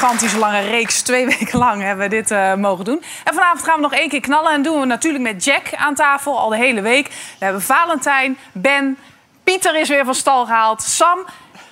gigantische lange reeks. Twee weken lang hebben we dit uh, mogen doen. En vanavond gaan we nog één keer knallen. En doen we natuurlijk met Jack aan tafel al de hele week. We hebben Valentijn, Ben, Pieter is weer van stal gehaald, Sam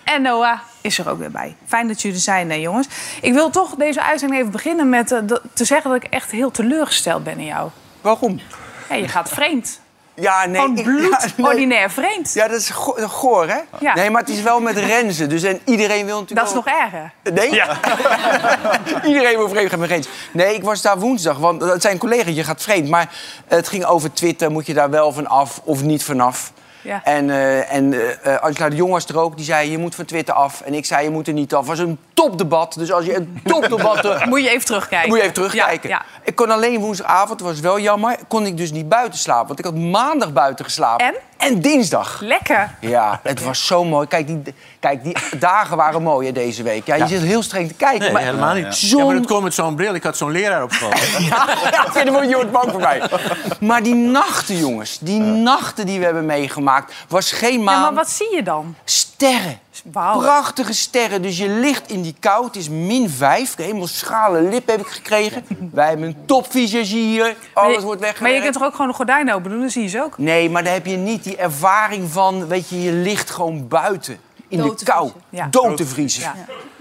en Noah is er ook weer bij. Fijn dat jullie er zijn, hè, jongens. Ik wil toch deze uitzending even beginnen met uh, te zeggen dat ik echt heel teleurgesteld ben in jou. Waarom? Ja, je gaat vreemd. Ja, nee. Gewoon ik- bloed, ja, nee. ordinair vreemd. Ja, dat is go goor, hè? Ja. Nee, maar het is wel met renzen. Dus en iedereen wil natuurlijk Dat is wel- nog erger. Nee? Iedereen wil vreemd gaan met eens. Nee, ik was daar woensdag, want dat zijn collega's, je gaat vreemd. Maar het ging over Twitter, moet je daar wel van af of niet vanaf? Ja. En, eh en Angela de Jong was er ook, die zei je moet van Twitter af. En ik zei je moet er niet af. Het was een topdebat, dus als je een topdebat... Moet je even terugkijken. moet je even terugkijken. Ja, ja. Ik kon alleen woensdagavond, dat was wel jammer, kon ik dus niet buiten slapen. Want ik had maandag buiten geslapen. En? En dinsdag. Lekker. Ja, het was zo mooi. Kijk, die, kijk, die dagen waren mooi hè, deze week. Ja, je zit heel streng te kijken. Nee, maar helemaal niet. Zon... Ja, maar dat komt met zo'n bril. Ik had zo'n leraar op school. Ja, ja, dan word je wordt bang voor mij. Maar die nachten, jongens, die nachten die we hebben meegemaakt, was geen Ja, maan. maar wat zie je dan? Sterren. Wauw. Prachtige sterren. Dus je ligt in die kou. Het is min 5. Helemaal schrale lip heb ik gekregen. Wij hebben een topvisagie hier. Alles je- wordt weggewerkt. Maar je kunt toch ook gewoon een gordijn open doen? Dan zie je ze ook. Nee, maar dan heb je niet die ervaring van... Weet je, je ligt gewoon buiten. In Dood de kou. Ja. Dood te vriezen. Ja.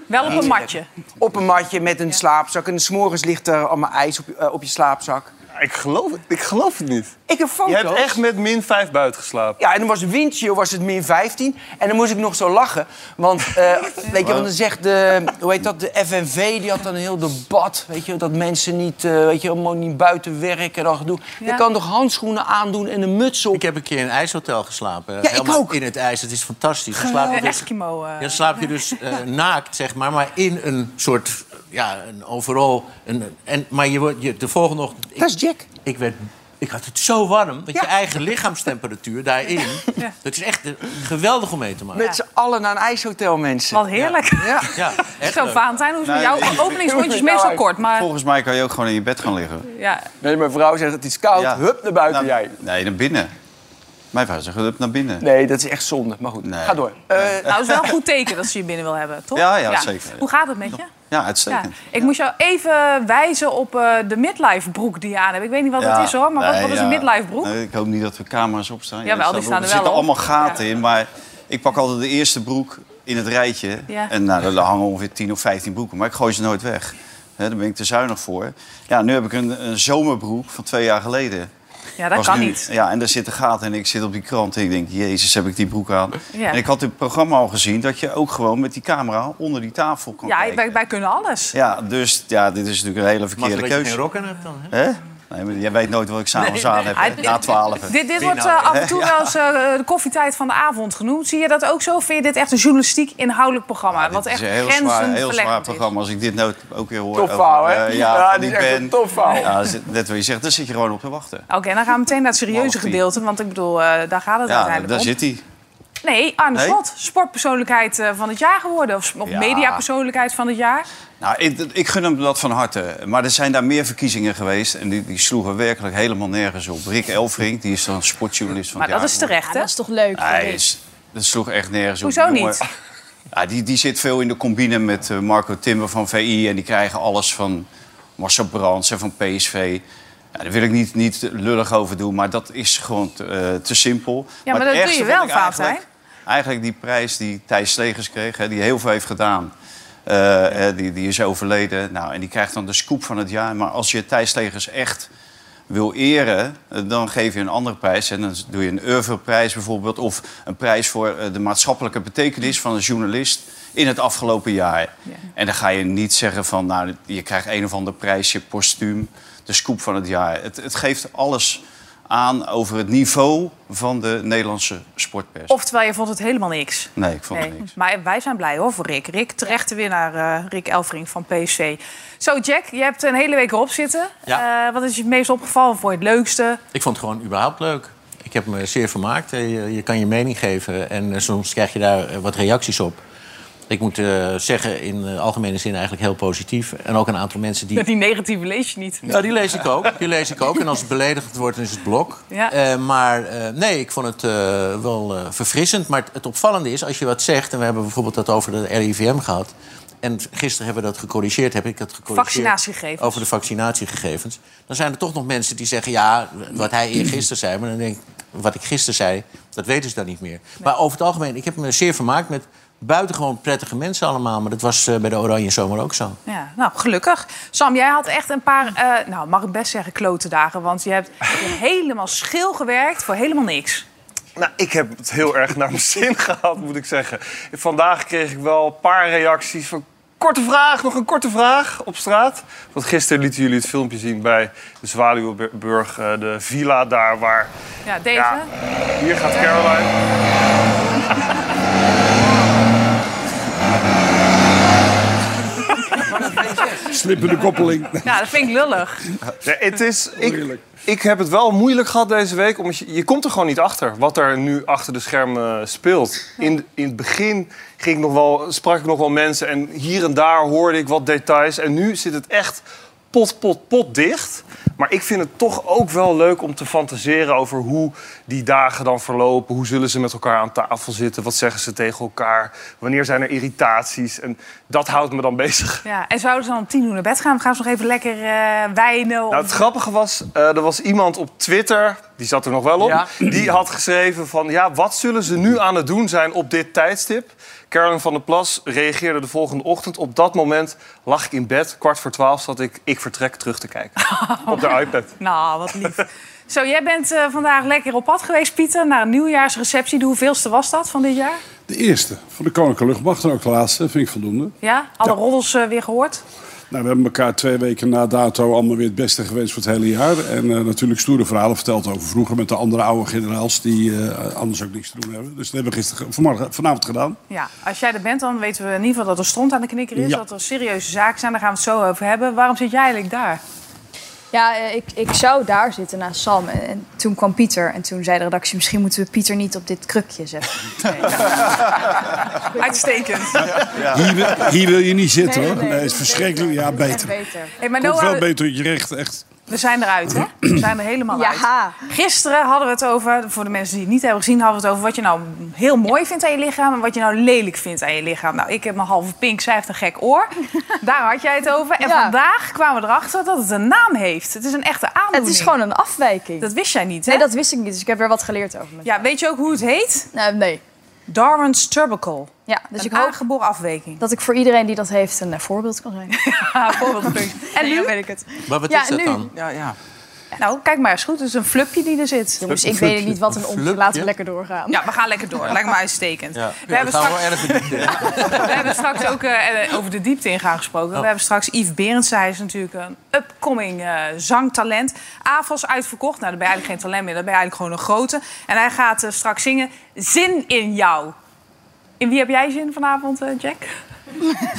Wel op een matje. Op een matje met een slaapzak. En s'morgens ligt er allemaal ijs op, je- eh, op je slaapzak. Ik geloof het, ik geloof het niet. Ik heb foto's. Je hebt echt met min 5 buiten geslapen. Ja, en dan was windchill was het min 15. En dan moest ik nog zo lachen. Want, eh, weet je, want dan zegt de, hoe heet dat, de FNV, die had dan een heel debat. Weet je, dat mensen niet, eh, weet je, allemaal niet buiten werken en dat gedoe. Ja. Je kan toch handschoenen aandoen en een muts op. Ik heb een keer in een ijshotel geslapen. ik Helemaal ook. In het ijs. Het is fantastisch. Dan slaap je dus, Eskimo. ja, dan slaap je dus eh, naakt, zeg maar. Maar in een soort... Ja, een overal. Een, en, maar je wordt je, de volgende ochtend... Ik, Dat is Jack. ik, werd, ik had het zo warm dat Ja. je eigen lichaamstemperatuur daarin... Ja. Dat is echt eh, geweldig om mee te maken. Met z'n allen naar een ijshotel, mensen. Wat heerlijk. Ja. Ja, echt Zo. Valentijn, hoe is het met Nee, jou? ik- Openingsrondje is ik- meestal kort, maar... Volgens mij kan je ook gewoon in je bed gaan liggen. Ja. Nee, mijn vrouw zegt het is koud. Ja. Hup, naar buiten Nou, jij. Nee, naar binnen. Mijn vrouw zegt, hup naar binnen. Nee, dat is echt zonde. Maar goed, Nee. ga door. Eh, Nou, het is wel een goed teken dat ze je binnen wil hebben, toch? Ja, ja, zeker. Hoe gaat het met je? Ja, Ja. uitstekend. Ik moest jou even wijzen op eh, de midlife broek die je aan hebt. Ik weet niet wat dat is hoor, maar wat, nee, wat is ja. een midlife broek? Nee, ik hoop niet dat er camera's op staan. Jawel, die er staan er wel zitten op. allemaal gaten Ja. in, maar ik pak altijd de eerste broek in het rijtje. Ja. En nou, er hangen ongeveer 10 of 15 broeken, maar ik gooi ze nooit weg. Hè, daar ben ik te zuinig voor. Ja, nu heb ik een, een zomerbroek van twee jaar geleden. Ja, dat Was kan nu- niet. Ja, en daar zitten gaten en ik zit op die krant en ik denk, jezus, heb ik die broek aan. Ja. En ik had het programma al gezien dat je ook gewoon met die camera onder die tafel kan Ja, kijken. wij, wij kunnen alles. Ja, dus ja, dit is natuurlijk een hele Mag verkeerde dat je geen keuze. rok aan hebt dan, hè? Hè? Nee, maar jij weet nooit wat ik s'avonds aan heb, na twaalf. Dit, dit wordt nou, eh, af en toe wel eens eh, de koffietijd van de avond genoemd. Zie je dat ook zo? Vind je dit echt een journalistiek inhoudelijk programma? wat Dit echt is een heel zwaar, heel zwaar programma. Als ik dit nou ook weer hoor. Over, hè? eh, Ja, die die is echt Ben. een topvouw. Ja, net wat je zegt, daar zit je gewoon op te wachten. Oké, dan gaan we meteen naar het serieuze gedeelte. Want ik bedoel, eh, daar gaat het Ja, uiteindelijk daar om. zit hij. Nee, Arne Nee? Slot, sportpersoonlijkheid eh, van het jaar geworden. Of, of Ja. mediapersoonlijkheid van het jaar. Nou, ik, ik gun hem dat van harte. Maar er zijn daar meer verkiezingen geweest. En die, die sloegen werkelijk helemaal nergens op. Rick Elfrink, die is dan sportjournalist van Maar het dat jaar is terecht, hè? dat is toch leuk? Hij is, dat sloeg echt nergens Hoezo op. Die niet? Ja, die, die zit veel in de combine met eh, Marco Timmer van VI. En die krijgen alles van Marcel Brands en van PSV. Ja, daar wil ik niet, niet lullig over doen, maar dat is gewoon te, eh, te simpel. maar dat het doe je wel, vond ik eigenlijk, die prijs die Thijs Slegers kreeg, hè, die heel veel heeft gedaan. eh, die, die is overleden. Nou, en die krijgt dan de scoop van het jaar. Maar als je Thijs Slegers echt wil eren, eh, dan geef je een andere prijs. En dan doe je een oeuvreprijs bijvoorbeeld. Of een prijs voor eh, de maatschappelijke betekenis van een journalist in het afgelopen jaar. En dan ga je niet zeggen van, nou, je krijgt een of ander prijsje postuum. De scoop van het jaar. Het, het geeft alles aan over het niveau van de Nederlandse sportpers. Oftewel, je vond het helemaal niks. Nee, ik vond Nee. het niks. Maar wij zijn blij hoor voor Rick. Rick, terechte winnaar, eh, Rick Elfring van PSV. Zo, Jack, je hebt een hele week erop zitten. Ja. Eh, wat is je het meest opgevallen voor je het leukste? Ik vond het gewoon überhaupt leuk. Ik heb me zeer vermaakt. Eh, Je, je kan je mening geven en soms krijg je daar wat reacties op. Ik moet eh, zeggen, in uh, algemene zin eigenlijk heel positief. En ook een aantal mensen die... Die negatieve lees je niet. Ja, die lees ik ook. Die lees ik ook. En als het beledigend wordt, dan is het blok. Ja. Eh, maar eh, nee, ik vond het eh, wel eh, verfrissend. Maar het, opvallende is, als je wat zegt... en we hebben bijvoorbeeld dat over de RIVM gehad... en gisteren hebben we dat gecorrigeerd, heb ik dat gecorrigeerd... Vaccinatiegegevens. Over de vaccinatiegegevens. Dan zijn er toch nog mensen die zeggen... ja, wat hij eergisteren zei. Maar dan denk ik, wat ik gisteren zei, dat weten ze dan niet meer. Maar over het algemeen, ik heb me zeer vermaakt met buitengewoon prettige mensen allemaal. Maar dat was eh, bij de Oranje Zomer ook zo. Ja, nou, gelukkig. Sam, jij had echt een paar, eh, nou, mag ik best zeggen, klote dagen. Want je hebt helemaal schil gewerkt voor helemaal niks. Nou, ik heb het heel erg naar mijn zin gehad, moet ik zeggen. Vandaag kreeg ik wel een paar reacties van... Korte vraag, nog een korte vraag op straat. Want gisteren lieten jullie het filmpje zien bij de Zwaluwenburg, eh, de villa daar waar... Ja, deze. Ja, hier gaat Caroline. Slippende koppeling. Ja, dat vind ik lullig. Ja, het is, ik, ik heb het wel moeilijk gehad deze week. Omdat je, je komt er gewoon niet achter wat er nu achter de schermen speelt. In, in het begin ging ik nog wel, sprak ik nog wel mensen. En hier en daar hoorde ik wat details. En nu zit het echt pot, pot, pot dicht. Maar ik vind het toch ook wel leuk om te fantaseren over hoe die dagen dan verlopen. Hoe zullen ze met elkaar aan tafel zitten? Wat zeggen ze tegen elkaar? Wanneer zijn er irritaties? En dat houdt me dan bezig. Ja, en zouden ze dan om tien uur naar bed gaan? Gaan ze nog even lekker eh, wijnen? Of- Nou, het grappige was, eh, er was iemand op Twitter, die zat er nog wel op, Ja. die had geschreven van, ja, wat zullen ze nu aan het doen zijn op dit tijdstip? Caroline van der Plas reageerde de volgende ochtend. Op dat moment lag ik in bed, kwart voor twaalf zat ik, ik vertrek terug te kijken. op de iPad. Nou, wat lief. Zo, jij bent eh, vandaag lekker op pad geweest, Pieter, naar een nieuwjaarsreceptie. De hoeveelste was dat van dit jaar? De eerste van de Koninklijke Luchtmacht en ook de laatste, vind ik voldoende. Ja? Alle Ja. roddels eh, weer gehoord? Nou, we hebben elkaar twee weken na dato allemaal weer het beste gewenst voor het hele jaar. En eh, natuurlijk stoere verhalen verteld over vroeger met de andere oude generaals die eh, anders ook niks te doen hebben. Dus dat hebben we gisteren, vanmorgen, vanavond gedaan. Ja, als jij er bent, dan weten we in ieder geval dat er stront aan de knikker is. Ja. Dat er serieuze zaken zijn, daar gaan we het zo over hebben. Waarom zit jij eigenlijk daar? Ja, eh, ik, ik zou daar zitten naast Sam. En, en toen kwam Pieter. En toen zei de redactie, misschien moeten we Pieter niet op dit krukje zetten. Uitstekend. Hier, hier wil je niet zitten Nee, hoor. nee, Nee, het is verschrikkelijk. Ja, Echt beter. beter. Hey, maar Komt Noah, veel beter je recht, echt. We zijn eruit, hè? We zijn er helemaal uit. Ja, Gisteren hadden we het over, voor de mensen die het niet hebben gezien, hadden we het over wat je nou heel mooi vindt aan je lichaam en wat je nou lelijk vindt aan je lichaam. Nou, ik heb mijn halve pink, zij heeft een gek oor. Daar had jij het over. En Ja. vandaag kwamen we erachter dat het een naam heeft. Het is een echte aandoening. het is gewoon een afwijking. Dat wist jij niet, hè? Nee, dat wist ik niet. Dus ik heb weer wat geleerd over me. Ja, weet je ook hoe het heet? Nou, nee. Darwin's Tubercle. Ja, dus een ik hoop aangeboren afwijking. dat ik voor iedereen die dat heeft een eh, voorbeeld kan zijn. Ja, voorbeeldfunctie. En nu? weet ik het. Maar wat Ja, is dat nu. dan? Ja, ja. Nou, kijk maar eens goed. Het is een flupje die er zit. Jongens, ik weet niet wat een flupje? Laten we lekker doorgaan. Ja, we gaan lekker door. Lijkt me uitstekend. Ja. We, hebben gaan straks, wel erg verdiend. we hebben straks ook eh, eh, over de diepte ingaan gesproken. Oh. We hebben straks Yves Berends. Hij is natuurlijk een upcoming eh, zangtalent. AFOS uitverkocht. Nou, dan ben je eigenlijk geen talent meer. Dan ben je eigenlijk gewoon een grote. En hij gaat straks zingen Zin in jou. In wie heb jij zin vanavond, eh, Jack?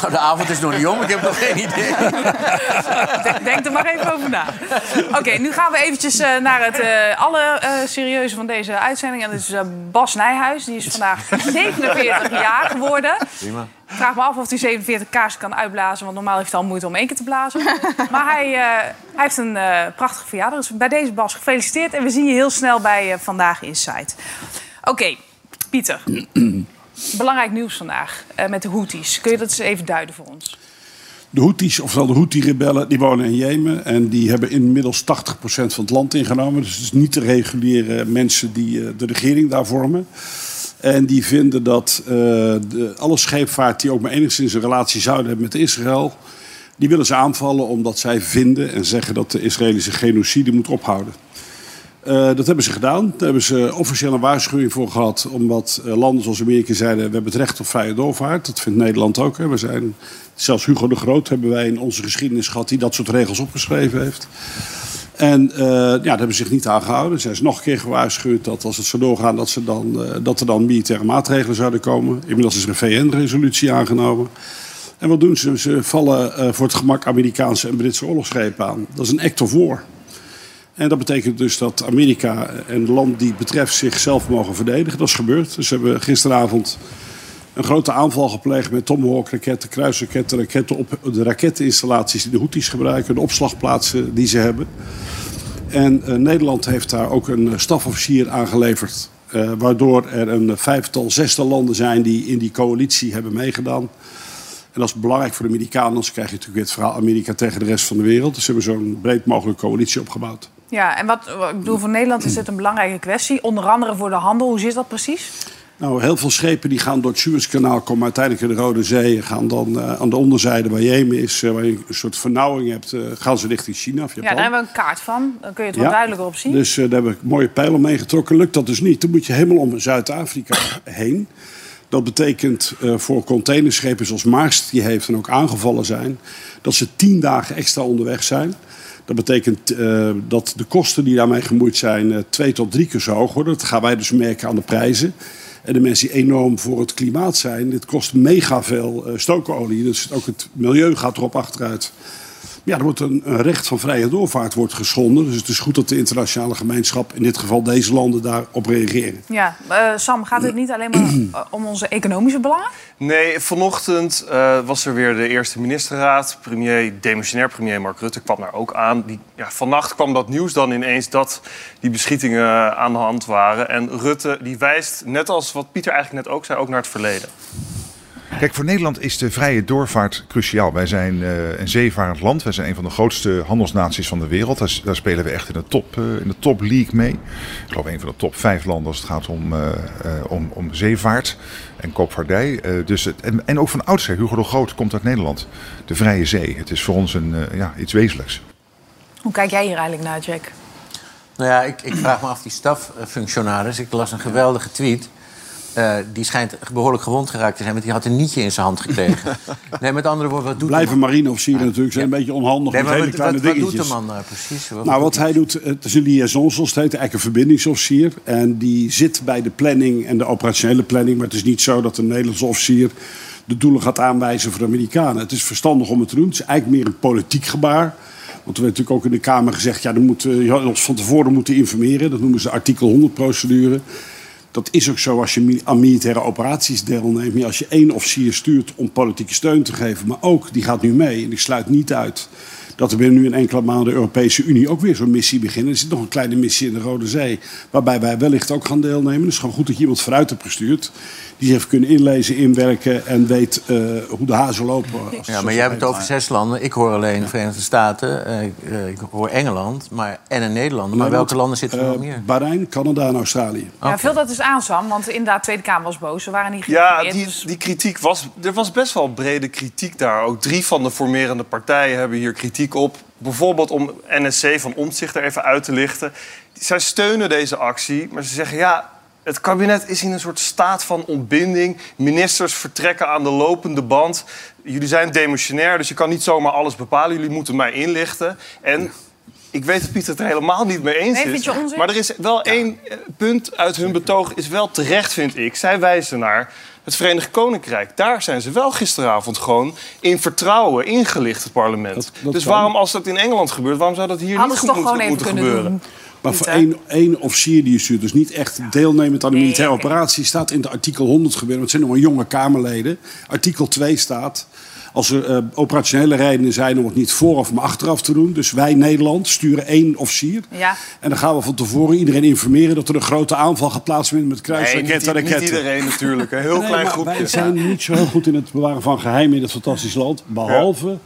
Nou, de avond is nog niet om, ik heb nog geen idee. Denk- Denk er maar even over na. Oké, nu gaan we eventjes eh, naar het eh allerserieuze van deze uitzending. En dat is Bas Nijhuis. Die is vandaag 47 jaar geworden. Prima. Ik vraag me af of hij 47 kaarsen kan uitblazen. Want normaal heeft hij al moeite om één keer te blazen. Maar hij, eh, hij heeft een eh, prachtige verjaardag. Dus bij deze Bas gefeliciteerd. En we zien je heel snel bij eh, Vandaag Inside. Oké, Pieter. Belangrijk nieuws vandaag eh, met de Houthis. Kun je dat eens even duiden voor ons? De Houthis, oftewel de Houthi-rebellen, die wonen in Jemen. En die hebben inmiddels 80% van het land ingenomen. Dus het is niet de reguliere mensen die eh, de regering daar vormen. En die vinden dat eh, de, alle scheepvaart die ook maar enigszins een relatie zouden hebben met Israël... die willen ze aanvallen omdat zij vinden en zeggen dat de Israëlische genocide moet ophouden. Eh, dat hebben ze gedaan. Daar hebben ze officieel een waarschuwing voor gehad. Omdat eh, landen zoals Amerika zeiden... we hebben het recht op vrije doorvaart. Dat vindt Nederland ook. Hè. We zijn, zelfs Hugo de Groot hebben wij in onze geschiedenis gehad... die dat soort regels opgeschreven heeft. En eh, ja, daar hebben ze zich niet aan gehouden. Zij is nog een keer gewaarschuwd dat als het zo doorgaan... dat, ze dan, dat er dan militaire maatregelen zouden komen. Inmiddels is er een VN-resolutie aangenomen. En wat doen ze? Ze vallen voor het gemak Amerikaanse en Britse oorlogsschepen aan. Dat is een act of war. En dat betekent dus dat Amerika en het land die betreft zichzelf mogen verdedigen. Dat is gebeurd. Dus ze hebben gisteravond een grote aanval gepleegd met Tomahawk-raketten, kruisraketten, raketten op de raketteninstallaties die de Houthis gebruiken, de opslagplaatsen die ze hebben. En eh, Nederland heeft daar ook een eh, stafofficier aangeleverd. eh, waardoor er een vijftal, zestal landen zijn die in die coalitie hebben meegedaan. En dat is belangrijk voor de Amerikanen, anders krijg je natuurlijk het verhaal Amerika tegen de rest van de wereld. Dus ze hebben zo'n breed mogelijke coalitie opgebouwd. Ja, en wat, ik bedoel, voor Nederland is dit een belangrijke kwestie. Onder andere voor de handel. Hoe zit dat precies? Nou, heel veel schepen die gaan door het Suezkanaal, komen uiteindelijk in de Rode Zee. en Gaan dan eh, aan de onderzijde waar Jemen is, eh, waar je een soort vernauwing hebt, eh, gaan ze richting China of Ja, Japan. daar hebben we een kaart van. Dan kun je het wat duidelijker op zien. Dus daar heb ik mooie pijlen mee getrokken. Lukt dat dus niet, dan moet je helemaal om Zuid-Afrika heen. Dat betekent voor containerschepen zoals Maersk, die heeft en ook aangevallen zijn, dat ze tien dagen extra onderweg zijn. Dat betekent eh, dat de kosten die daarmee gemoeid zijn eh, twee tot drie keer zo hoog worden. Dat gaan wij dus merken aan de prijzen. En de mensen die enorm voor het klimaat zijn, dit kost mega veel eh, stookolie. Dus ook het milieu gaat erop achteruit. Ja, er wordt een, een recht van vrije doorvaart wordt geschonden. Dus het is goed dat de internationale gemeenschap, in dit geval deze landen, daarop reageren. Ja, eh, Sam, gaat het niet alleen maar eh, om onze economische belangen? Nee, vanochtend eh, was er weer de eerste ministerraad. Premier, demissionair premier Mark Rutte kwam daar ook aan. Die, ja, vannacht kwam dat nieuws dan ineens dat die beschietingen aan de hand waren. En Rutte die wijst, net als wat Pieter eigenlijk net ook zei, ook naar het verleden. Kijk, voor Nederland is de vrije doorvaart cruciaal. Wij zijn eh, een zeevarend land. Wij zijn een van de grootste handelsnaties van de wereld. Daar, daar spelen we echt in de, top, eh, in de top league mee. Ik geloof een van de top vijf landen als het gaat om, eh, eh, om, om zeevaart en koopvaardij. Eh, dus het, en, en ook van oudsher, Hugo de Groot komt uit Nederland. De vrije zee. Het is voor ons een, eh, ja, iets wezenlijks. Hoe kijk jij hier eigenlijk naar, Jack? Nou ja, ik, ik vraag me af, die staffunctionaris... Ik las een geweldige tweet. Eh, die schijnt behoorlijk gewond geraakt te zijn... want die had een nietje in zijn hand gekregen. nee, met andere woorden, wat doet Blijven marineofficieren natuurlijk zijn een beetje onhandig Nee, met hele wat, kleine wat, wat doet de man nou precies? Wat- Nou, wat hij doet, het is een liaison, zoals het heet, eigenlijk een verbindingsofficier. En die zit bij de planning en de operationele planning. Maar het is niet zo dat een Nederlandse officier de doelen gaat aanwijzen voor de Amerikanen. Het is verstandig om het te doen. Het is eigenlijk meer een politiek gebaar. Want er werd natuurlijk ook in de Kamer gezegd... ja, dan moeten je ons van tevoren moeten informeren. Dat noemen ze artikel 100-procedure. Dat is ook zo als je aan militaire operaties deelneemt. Als je één officier stuurt om politieke steun te geven... maar ook, die gaat nu mee en die sluit niet uit... dat er binnen nu in enkele maanden de Europese Unie ook weer zo'n missie begint. Er zit nog een kleine missie in de Rode Zee... waarbij wij wellicht ook gaan deelnemen. Dus gewoon goed dat je iemand vooruit hebt gestuurd... die heeft kunnen inlezen, inwerken en weet eh, hoe de hazen lopen. Ja, maar jij hebt het over zes landen. Ik hoor alleen de Verenigde Staten. eh, ik, eh, ik hoor Engeland maar, en een Nederlander. Maar welke landen zitten er nog meer? Bahrein, Canada en Australië. Ja, vul dat eens aan, Sam. Want inderdaad, de Tweede Kamer was boos. Ze waren niet Ja, die, dus- die kritiek was... Er was best wel brede kritiek daar. Ook drie van de formerende partijen hebben hier kritiek op. Bijvoorbeeld om NSC van Omtzigt er even uit te lichten. Zij steunen deze actie, maar ze zeggen... ja, het kabinet is in een soort staat van ontbinding. Ministers vertrekken aan de lopende band. Jullie zijn demissionair, dus je kan niet zomaar alles bepalen. Jullie moeten mij inlichten. En ik weet dat Pieter het er helemaal niet mee eens Nee, is. Maar er is wel één eh, punt uit hun betoog, is wel terecht, vind ik. Zij wijzen naar het Verenigd Koninkrijk. Daar zijn ze wel gisteravond gewoon in vertrouwen ingelicht, het parlement. Dat- dat dus waarom, als dat in Engeland gebeurt, waarom zou dat hier Hadden niet ze goed toch moeten, gewoon even moeten kunnen gebeuren? doen. Maar Niet, voor één, één officier die je stuurt, dus niet echt deelnemend aan de Nee, militaire operatie, staat in de artikel 100 gebeuren. Want het zijn nog maar jonge Kamerleden. Artikel 2 staat. Als er eh, operationele redenen zijn om het niet vooraf maar achteraf te doen. Dus wij Nederland sturen één officier. Ja. En dan gaan we van tevoren iedereen informeren dat er een grote aanval gaat plaatsvinden met Nee, niet, kruisraketten en niet raketten. iedereen natuurlijk. Een heel Nee, klein groepje. Wij zijn niet zo heel goed in het bewaren van geheimen in dit fantastische land. Behalve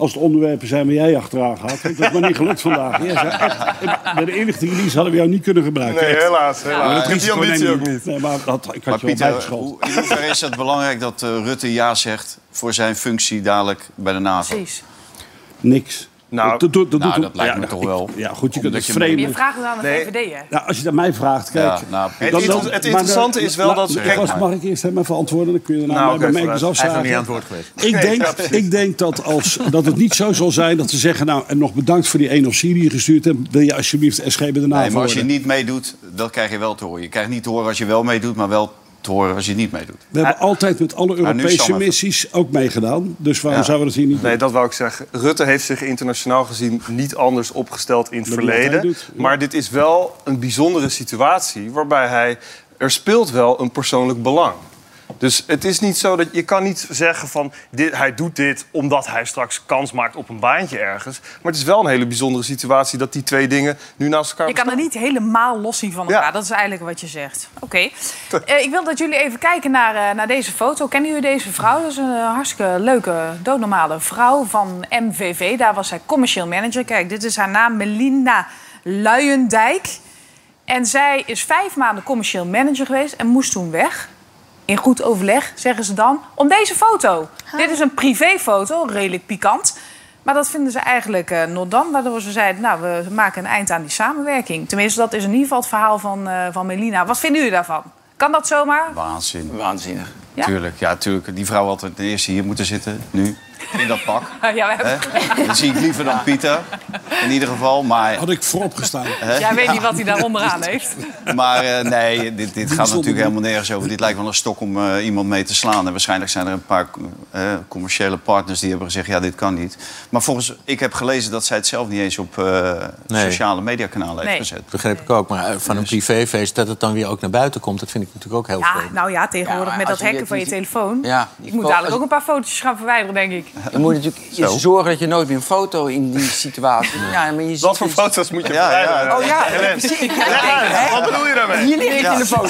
als het onderwerpen zijn waar jij achteraan gaat. Want Dat is maar niet gelukt vandaag. Jij zei echt, bij de inlichtingendienst hadden we jou niet kunnen gebruiken. Nee, Echt. helaas. helaas. Maar dat heb die ambitie ook niet. Nee, maar dat, ik had Maar je wel Pieter, hoe- in hoeverre is het belangrijk dat eh, Rutte ja zegt voor zijn functie dadelijk bij de NAVO? Precies. Niks. Nou, dat, dat, nou, dat lijkt me nou, toch ik- wel. Ja, goed, je kunt het je- Maar vreemd. je vraagt het aan de Nee. VVD, hè? Nou, als je aan mij vraagt, kijk. Ja, nou, Het dan- inter- dan- het maar interessante is wel la- dat kijk Mag, ik eerst even antwoorden? Dan kun je daarna Nou, bij is nog afzagen. niet aan het woord geweest. Ik denk, ik denk dat, als, dat het niet zo zal zijn dat ze zeggen... nou, en nog bedankt voor die officier die je gestuurd hebt... wil je alsjeblieft SG bij de NAVO Nee, maar als je niet meedoet, dat krijg je wel te horen. Je krijgt niet te horen als je wel meedoet, maar wel te horen als je niet meedoet. We hebben altijd met alle Europese even. missies ook meegedaan. Dus waarom Ja. zouden we dat hier niet doen? Nee, dat wou ik zeggen. Rutte heeft zich internationaal gezien niet anders opgesteld in het verleden. doet, ja. Maar dit is wel een bijzondere situatie waarbij hij... Er speelt wel een persoonlijk belang. Dus het is niet zo dat je kan niet zeggen van dit, hij doet dit omdat hij straks kans maakt op een baantje ergens. Maar het is wel een hele bijzondere situatie dat die twee dingen nu naast elkaar Je kan er niet helemaal los zien van elkaar. Ja. Dat is eigenlijk wat je zegt. Oké. Eh, ik wil dat jullie even kijken naar, eh, naar deze foto. Kennen jullie deze vrouw? Dat is een eh, hartstikke leuke, doodnormale vrouw van MVV. Daar was zij commercieel manager. Kijk, dit is haar naam, Melinda Luijendijk. En zij is vijf maanden commercieel manager geweest en moest toen weg. In goed overleg, zeggen ze dan, om deze foto. Dit is een privéfoto, redelijk pikant. Maar dat vinden ze eigenlijk eh not dan. Waardoor ze zeiden, nou, we maken een eind aan die samenwerking. Tenminste, dat is in ieder geval het verhaal van, eh, van Melina. Wat vinden jullie daarvan? Kan dat zomaar? Waanzin. Waanzinnig. Ja? Tuurlijk, ja, tuurlijk. Die vrouw had het eerste hier moeten zitten, nu, in dat pak. ja, we hebben... Hè? Dat zie ik liever dan Pieter, in ieder geval. Maar, Had ik voorop gestaan. Jij weet niet wat hij daar onderaan heeft. maar eh, nee, dit, dit gaat natuurlijk helemaal nergens over. Dit lijkt wel een stok om eh, iemand mee te slaan. En waarschijnlijk zijn er een paar eh, commerciële partners die hebben gezegd... ja, dit kan niet. Maar volgens, ik heb gelezen dat zij het zelf niet eens op eh, Nee. sociale mediakanalen heeft Nee. gezet. Dat begreep ik ook. Maar eh, van een privéfeest, dat het dan weer ook naar buiten komt... dat vind ik natuurlijk ook heel Ja, vreemd. nou ja, tegenwoordig Ja, met dat je hacken dit van je niet- telefoon. Ja, Ik moet dadelijk ook een paar fotootjes gaan verwijderen, denk ik. Je moet natuurlijk je zorgen dat je nooit meer een foto in die situatie... Ja, maar je ziet Wat voor dus- foto's moet je Ja, ja. Oh ja, precies. Ik hè? Wat bedoel je daarmee? Hier ligt in de foto.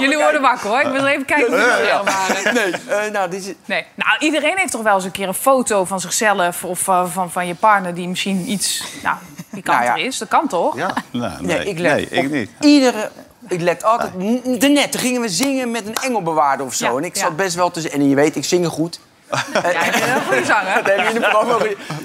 Jullie worden wakker, hoor. Ik wil even kijken of jullie er waren. Nee, eh, nou, dit is... Nee. Nou, iedereen heeft toch wel eens een keer een foto van zichzelf... of uh, van, van je partner die misschien iets nou, pikanter Nou ja. is. Dat kan toch? Ja. Nou, Nee, nee, ik let nee, ik op niet. iedere... Ik let altijd... Daarnet toen gingen we zingen met een engelbewaarder of zo. Ja, en ik ja. zat best wel tussen... En je weet, ik zing goed. Ja, ik ben een goede zanger. Dat heb je in de promo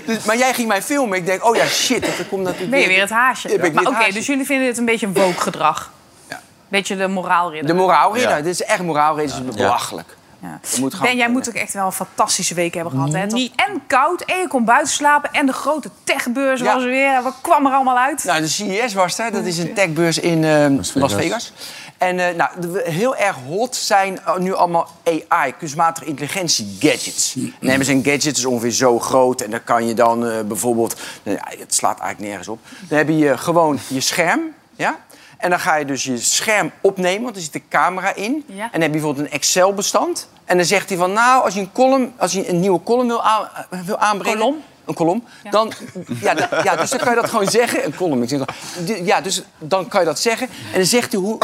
dus, maar jij ging mij filmen. Ik denk, oh ja, shit. Dat komt natuurlijk Ben je weer het haasje? Ik Maar weer Oké, het haasje. dus jullie vinden dit een beetje een woke gedrag? Ja. Beetje de moraalridder? De moraalridder. Ja. Dit is echt moraalridder. Dit is belachelijk. Ja. Moet Ben, jij moet ook echt wel een fantastische week hebben gehad. Hè? Het was en koud, en je kon buiten slapen... en de grote techbeurs Ja. was er weer. Wat kwam er allemaal uit? Nou, de CES was er. Dat is een techbeurs in eh, Las, Vegas. Vegas. En eh, nou, heel erg hot zijn eh, nu allemaal AI, kunstmatige intelligentie gadgets. Dan hebben ze een gadget, dat is ongeveer zo groot. En dan kan je dan eh, bijvoorbeeld... nou ja, het slaat eigenlijk nergens op. Dan heb je gewoon je scherm, ja? En dan ga je dus je scherm opnemen, want er zit een camera in. Ja. En dan heb je bijvoorbeeld een Excel-bestand. En dan zegt hij van, nou, als je een, column, als je een nieuwe column wil, aan, wil aanbrengen... Kolom? Een kolom. Dan, ja, da- ja, dus dan kan je dat gewoon zeggen. Een column. Ik zeg, ja, dus dan kan je dat zeggen. En dan zegt hij hoe,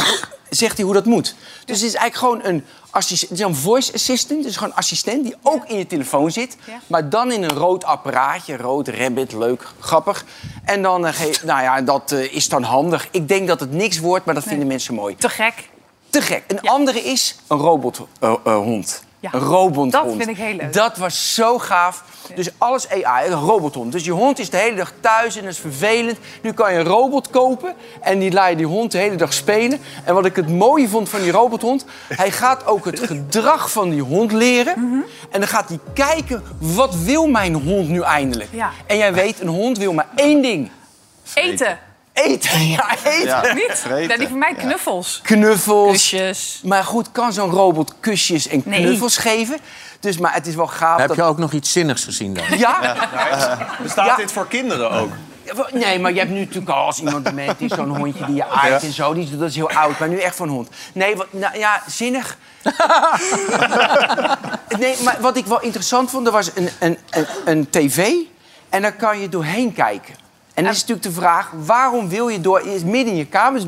zegt hij hoe dat moet. Dus het is eigenlijk gewoon een, het is een voice assistant. Dus gewoon een assistent die ook in je telefoon zit. Ja. Maar dan in een rood apparaatje. Rood, rabbit, leuk, grappig. En dan, eh, nou ja, dat eh, is dan handig. Ik denk dat het niks wordt, maar dat vinden mensen mooi. Te gek. Te gek. Een andere is een robothond. Ja, Een robothond. dat vind ik heel leuk. Dat was zo gaaf. Dus alles AI, een robothond. Dus je hond is de hele dag thuis en dat is vervelend. Nu kan je een robot kopen en die laat je die hond de hele dag spelen. En wat ik het mooie vond van die robothond... hij gaat ook het gedrag van die hond leren. Mhm. En dan gaat hij kijken, wat wil mijn hond nu eindelijk? Ja. En jij weet, een hond wil maar één ding. Eten. Eten, ja, eten. Ja. Niet? Vreten. Ja, die van mij Ja. knuffels. Knuffels. Kusjes. Maar goed, kan zo'n robot kusjes en Nee. knuffels geven? Dus, maar het is wel gaaf. Heb dat- je ook nog iets zinnigs gezien dan? Ja? Bestaat Ja. dit voor kinderen ook? Nee, maar je hebt nu natuurlijk al als iemand dement is, zo'n hondje die je aait en zo. Die, is- dat is heel oud, maar nu echt van hond. Nee, wat, nou, ja, zinnig. nee, maar wat ik wel interessant vond, er was een, een, een, een tv en daar kan je doorheen kijken. En dan is natuurlijk de vraag, waarom wil je door midden in je kamer...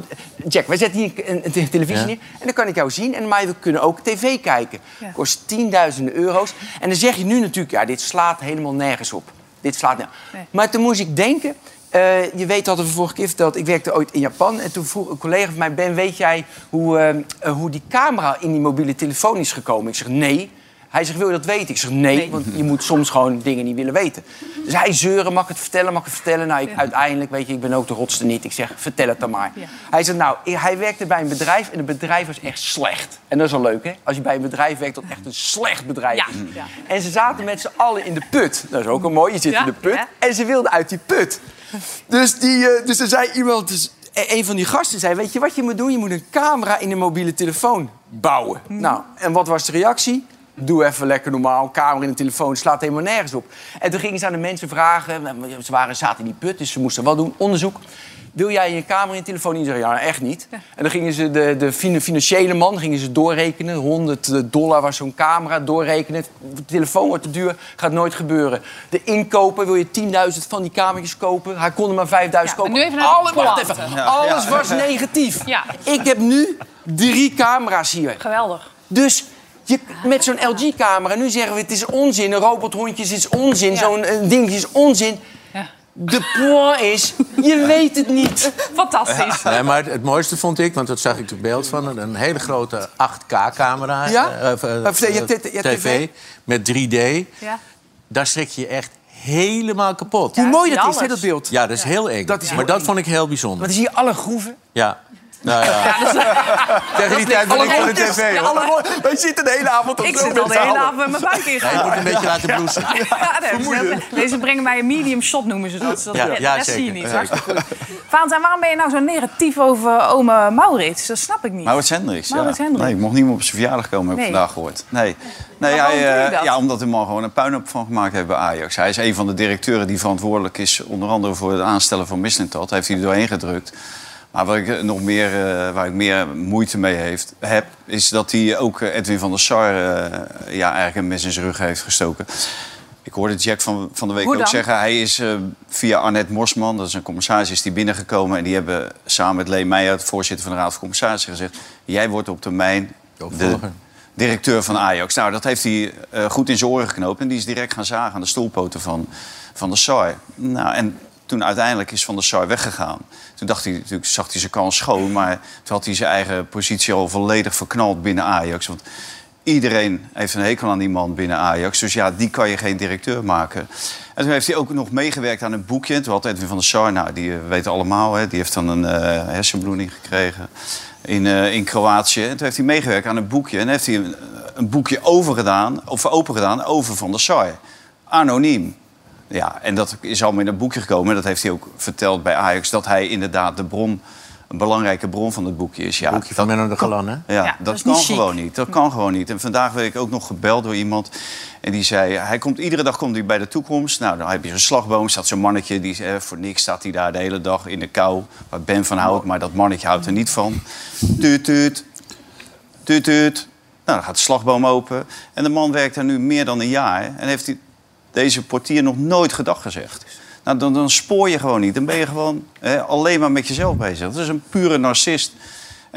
Jack, wij zetten hier een, een te- televisie Ja. neer en dan kan ik jou zien. En maar we kunnen ook tv kijken. Ja. Kost tienduizenden euro's. En dan zeg je nu natuurlijk, ja, dit slaat helemaal nergens op. Dit slaat nergens. Nee. Maar toen moest ik denken... eh, je weet dat we vorige keer verteld, ik werkte ooit in Japan. En toen vroeg een collega van mij, Ben, weet jij hoe, eh, eh, hoe die camera in die mobiele telefoon is gekomen? Ik zeg, nee. Hij zegt, wil je dat weten? Ik zeg, nee, Nee. want je moet soms gewoon dingen niet willen weten. Dus hij zeuren, mag ik het vertellen, mag ik het vertellen? Nou, ik, Ja. uiteindelijk, weet je, ik ben ook de rotste niet. Ik zeg, vertel het dan maar. Ja. Hij zegt, nou, hij werkte bij een bedrijf en het bedrijf was echt slecht. En dat is wel leuk, hè? Als je bij een bedrijf werkt dat echt een slecht bedrijf is. Ja. En ze zaten met z'n allen in de put. Dat is ook een mooi, je zit in de put. En ze wilden uit die put. Dus, die, eh, dus er zei iemand, dus, e- een van die gasten zei... weet je wat je moet doen? Je moet een camera in een mobiele telefoon bouwen. Mhm. Nou, en wat was de reactie? Doe even lekker normaal. Camera in de telefoon, het slaat helemaal nergens op. En toen gingen ze aan de mensen vragen. Ze waren, zaten in die put, dus ze moesten wat doen. Onderzoek. Wil jij je camera in je telefoon niet zeggen? Ja, echt niet. En dan gingen ze de, de fin- financiële man gingen ze doorrekenen. 100 dollar was zo'n camera, doorrekenen. De telefoon wordt te duur, gaat nooit gebeuren. De inkopen, wil je 10.000 van die kamertjes kopen? Hij kon er maar 5.000 maar kopen. nu even naar de Alle- wacht even. Alles was negatief. Ja. Ik heb nu drie camera's hier. Geweldig. Dus je, met zo'n LG-camera, nu zeggen we het is onzin. Een robothondjes is onzin. Ja. Zo'n eh, dingetje is onzin. Ja. De point is, je weet het niet. Fantastisch. Nee, maar het, het mooiste vond ik, want dat zag ik het beeld van... een, hele grote 8K-camera, Ja? of, je tv, met 3D. Ja. Daar schrik je echt helemaal kapot. Hoe mooi dat is, hè, dat beeld. Ja, dat is heel eng. Dat is heel maar dat eng. vond ik heel bijzonder. dan zie je alle groeven. Ja. Nou ja. Tegen die tijd ben ik voor de tv, Ja, hoor. alle Wij zitten de hele avond op Ik zit al de hele avond met mijn buik Ja, je ingegaan. moet een beetje laten bloesen. Ja, nee, Deze brengen mij een medium shot, noemen ze dat. dat Ja, de ja, rest zie je niet. Ja. Hartstikke goed. Valentijn, waarom ben je nou zo negatief over ome Maurits? Dat snap ik niet. Maurits Hendricks, Maurits ja. Hendricks. Nee, ik mocht niet meer op zijn verjaardag komen, heb ik Nee. vandaag gehoord. Nee, nee hij, eh, dat? ja, omdat hij man gewoon een puinhoop van gemaakt heeft bij Ajax. Hij is een van de directeuren die verantwoordelijk is... onder andere voor het aanstellen van Mislintat. Heeft hij er doorheen gedrukt. Maar waar ik eh, nog meer, eh, waar ik meer moeite mee heeft, heb... is dat hij ook eh, Edwin van der Sar eh, ja, eigenlijk een mes in zijn rug heeft gestoken. Ik hoorde Jack van, van de week ook zeggen... hij is via Arnett Morsman, dat is een commissaris, is die binnengekomen... en die hebben samen met Lee Meijer, het voorzitter van de Raad van Commissarissen... gezegd, jij wordt op termijn de directeur van Ajax. Nou, dat heeft hij eh, goed in zijn oren geknoopt... en die is direct gaan zagen aan de stoelpoten van, van de Sar. Nou, en toen uiteindelijk is Van der Sar weggegaan. Toen dacht hij, natuurlijk zag hij zijn kans schoon... maar toen had hij zijn eigen positie al volledig verknald binnen Ajax... Want Iedereen heeft een hekel aan die man binnen Ajax. Dus ja, die kan je geen directeur maken. En toen heeft hij ook nog meegewerkt aan een boekje. En Toen had Edwin van der Sar, nou, die eh, weten allemaal... Hè, die heeft dan een eh, hersenbloeding gekregen in, eh, in Kroatië. En toen heeft hij meegewerkt aan een boekje. En heeft hij een, een boekje overgedaan, of opengedaan over Van der Sar. Anoniem. Ja, en dat is allemaal in een boekje gekomen. En dat heeft hij ook verteld bij Ajax... dat hij inderdaad de bron, een belangrijke bron van het boekje is. Ja, Boekje van Menno de Galan, hè? ja, dat dat, is niet kan gewoon niet. Dat kan gewoon niet. En vandaag werd ik ook nog gebeld door iemand. En die zei, hij komt, iedere dag komt hij bij de toekomst. Nou, dan heb je zo'n slagboom, staat zo'n mannetje. Die, eh, voor niks staat hij daar de hele dag in de kou. Waar Ben van houdt, maar dat mannetje houdt er niet van. Tuut, tuut. Tuut, tuut. Nou, dan gaat de slagboom open. En de man werkt daar nu meer dan een jaar. En heeft hij deze portier nog nooit gedag gezegd. Nou, dan, dan spoor je gewoon niet. Dan ben je gewoon hè, alleen maar met jezelf bezig. Dat is een pure narcist.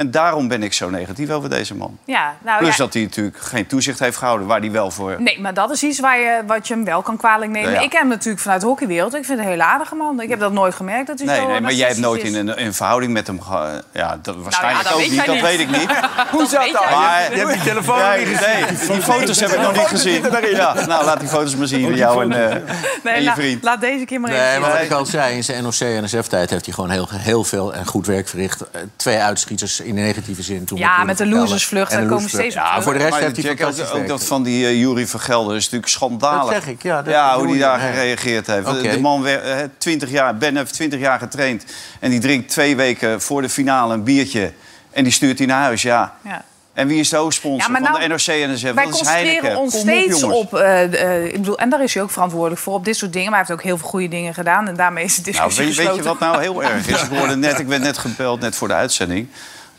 En daarom ben ik zo negatief over deze man. Ja, nou, Plus ja. dat hij natuurlijk geen toezicht heeft gehouden... waar hij wel voor... Nee, maar dat is iets waar je, wat je hem wel kan kwalijk nemen. Ja, ja. Ik ken hem natuurlijk vanuit de hockeywereld. Ik vind het een hele aardige man. Ik heb dat nooit gemerkt dat hij Nee, zo nee, maar jij hebt nooit in een, in verhouding met hem gehad. Ja, dat waarschijnlijk dat ook niet, dat weet ik niet. Hoe zat weet dat? Maar, Je hebt die telefoon niet gezien. nee, die foto's heb ik nog niet gezien. Ja, nou, laat die foto's maar zien, jou en, eh, en je vriend. laat deze keer maar even Nee, maar wat ik al zei, in zijn NOC-NSF-tijd heeft hij gewoon heel, heel veel en goed werk verricht. Eh, Twee uitschieters in negatieve zin. Toen Ja, met de losersvlucht, En daar komen steeds op Ja, voor de rest Maar heeft hij fantastisch ook dat van die uh, Jury Vergelder is natuurlijk schandalig. Dat zeg ik, ja, dat ja, hoe die je, daar gereageerd heeft. De- man werd 20 jaar, Ben heeft 20 jaar getraind. En die drinkt twee weken voor de finale een biertje. En die stuurt hij naar huis, ja. Ja. En wie is de hoofdsponsor Ja, maar van nou, de NOC en NSF? Wij concentreren ons Kom steeds jongens. op. eh, eh, ik bedoel, en daar is hij ook verantwoordelijk voor op dit soort dingen. Maar hij heeft ook heel veel goede dingen gedaan. En daarmee is het Nou, discussie weet, weet je wat nou heel erg is? Ik, hoorde net, ik werd net gebeld, net voor de uitzending...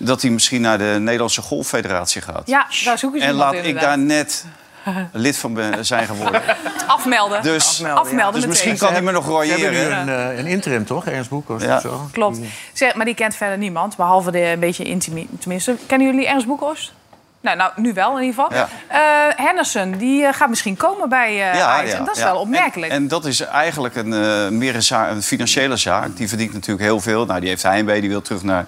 dat hij misschien naar de Nederlandse Golffederatie gaat. Ja, daar zoeken ze en laat ik daar net lid van zijn geworden. Afmelden. Dus, Afmelden, Afmelden dus misschien kan hij me nog Ze hebben nu royeren. een, eh, een interim, toch? Ernst Boekhorst Ja. of zo? Klopt. Zeg, maar die kent verder niemand, behalve de een beetje intimi. Tenminste, kennen jullie Ernst Boekhorst? Nou, nou, nu wel in ieder geval. Ja. Eh, Henderson, die eh, gaat misschien komen bij eh Ajax. En dat is ja. wel opmerkelijk. En, en dat is eigenlijk een, eh, meer een, zaak- een financiële zaak. Die verdient natuurlijk heel veel. Nou, die heeft heimwee, die wil terug naar...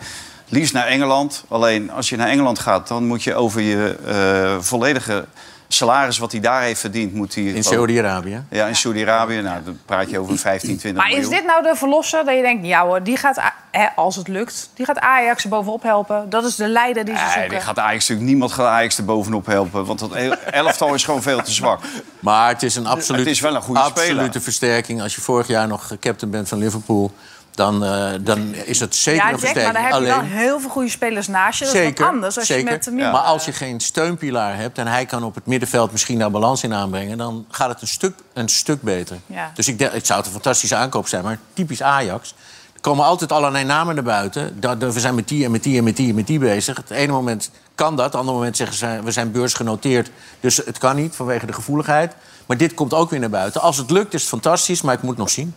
Liefst naar Engeland. Alleen als je naar Engeland gaat, dan moet je over je eh, volledige salaris wat hij daar heeft verdiend, moet hij. In Saudi-Arabië. Ja, in Saudi-Arabië. Nou, dan praat je over 15, 20 maar is miljoen. dit nou de verlosser dat je denkt, ja hoor, die gaat, als het lukt, die gaat Ajax er bovenop helpen. Dat is de leider die ze Nee, zoeken. die gaat Ajax natuurlijk niemand gaat Ajax er bovenop helpen. Want dat heel- elftal is gewoon veel te zwak. Maar het is een absoluut, Het is wel een goede absolute speler. versterking. Als je vorig jaar nog captain bent van Liverpool... dan, eh, dan is het zeker Ja, een versterking. maar daar heb je wel heel veel goede spelers naast je. Dat is wat anders als zeker. je met de. Maar als je geen steunpilaar hebt en hij kan op het middenveld misschien daar balans in aanbrengen, dan gaat het een stuk, een stuk beter. Ja. Dus ik het zou het een fantastische aankoop zijn, maar typisch Ajax. Er komen altijd allerlei namen naar buiten. We zijn met die en met die en met die en met die bezig. Het ene moment kan dat, het andere moment zeggen ze we zijn beursgenoteerd, dus het kan niet vanwege de gevoeligheid. Maar dit komt ook weer naar buiten. Als het lukt is het fantastisch, maar ik moet nog zien.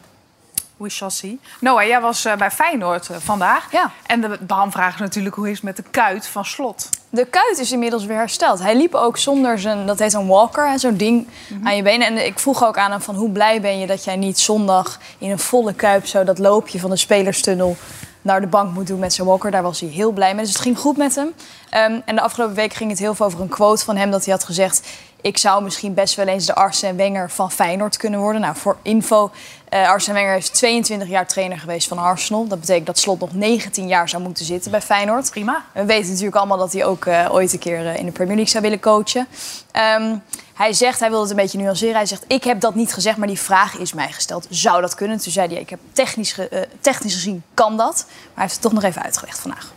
We shall see. Noah, jij was eh, bij Feyenoord eh, vandaag. Ja. En de behamvraag is natuurlijk hoe is het met de kuit van Slot? De kuit is inmiddels weer hersteld. Hij liep ook zonder zijn, dat heet een walker, zo'n ding aan je benen. En ik vroeg ook aan hem van hoe blij ben je dat jij niet zondag in een volle kuip zo dat loopje van de spelerstunnel naar de bank moet doen met zijn walker. Daar was hij heel blij mee. Dus het ging goed met hem. Ehm, en de afgelopen week ging het heel veel over een quote van hem dat hij had gezegd... ik zou misschien best wel eens de Arsene Wenger van Feyenoord kunnen worden. Nou, voor info, eh Arsene Wenger is 22 jaar trainer geweest van Arsenal. Dat betekent dat Slot nog 19 jaar zou moeten zitten bij Feyenoord. Prima. We weten natuurlijk allemaal dat hij ook eh, ooit een keer eh, in de Premier League zou willen coachen. Ehm, hij zegt, hij wil het een beetje nuanceren. Hij zegt, ik heb dat niet gezegd, maar die vraag is mij gesteld. Zou dat kunnen? Toen zei hij, ik heb technisch, ge- technisch gezien kan dat. Maar hij heeft het toch nog even uitgelegd vandaag.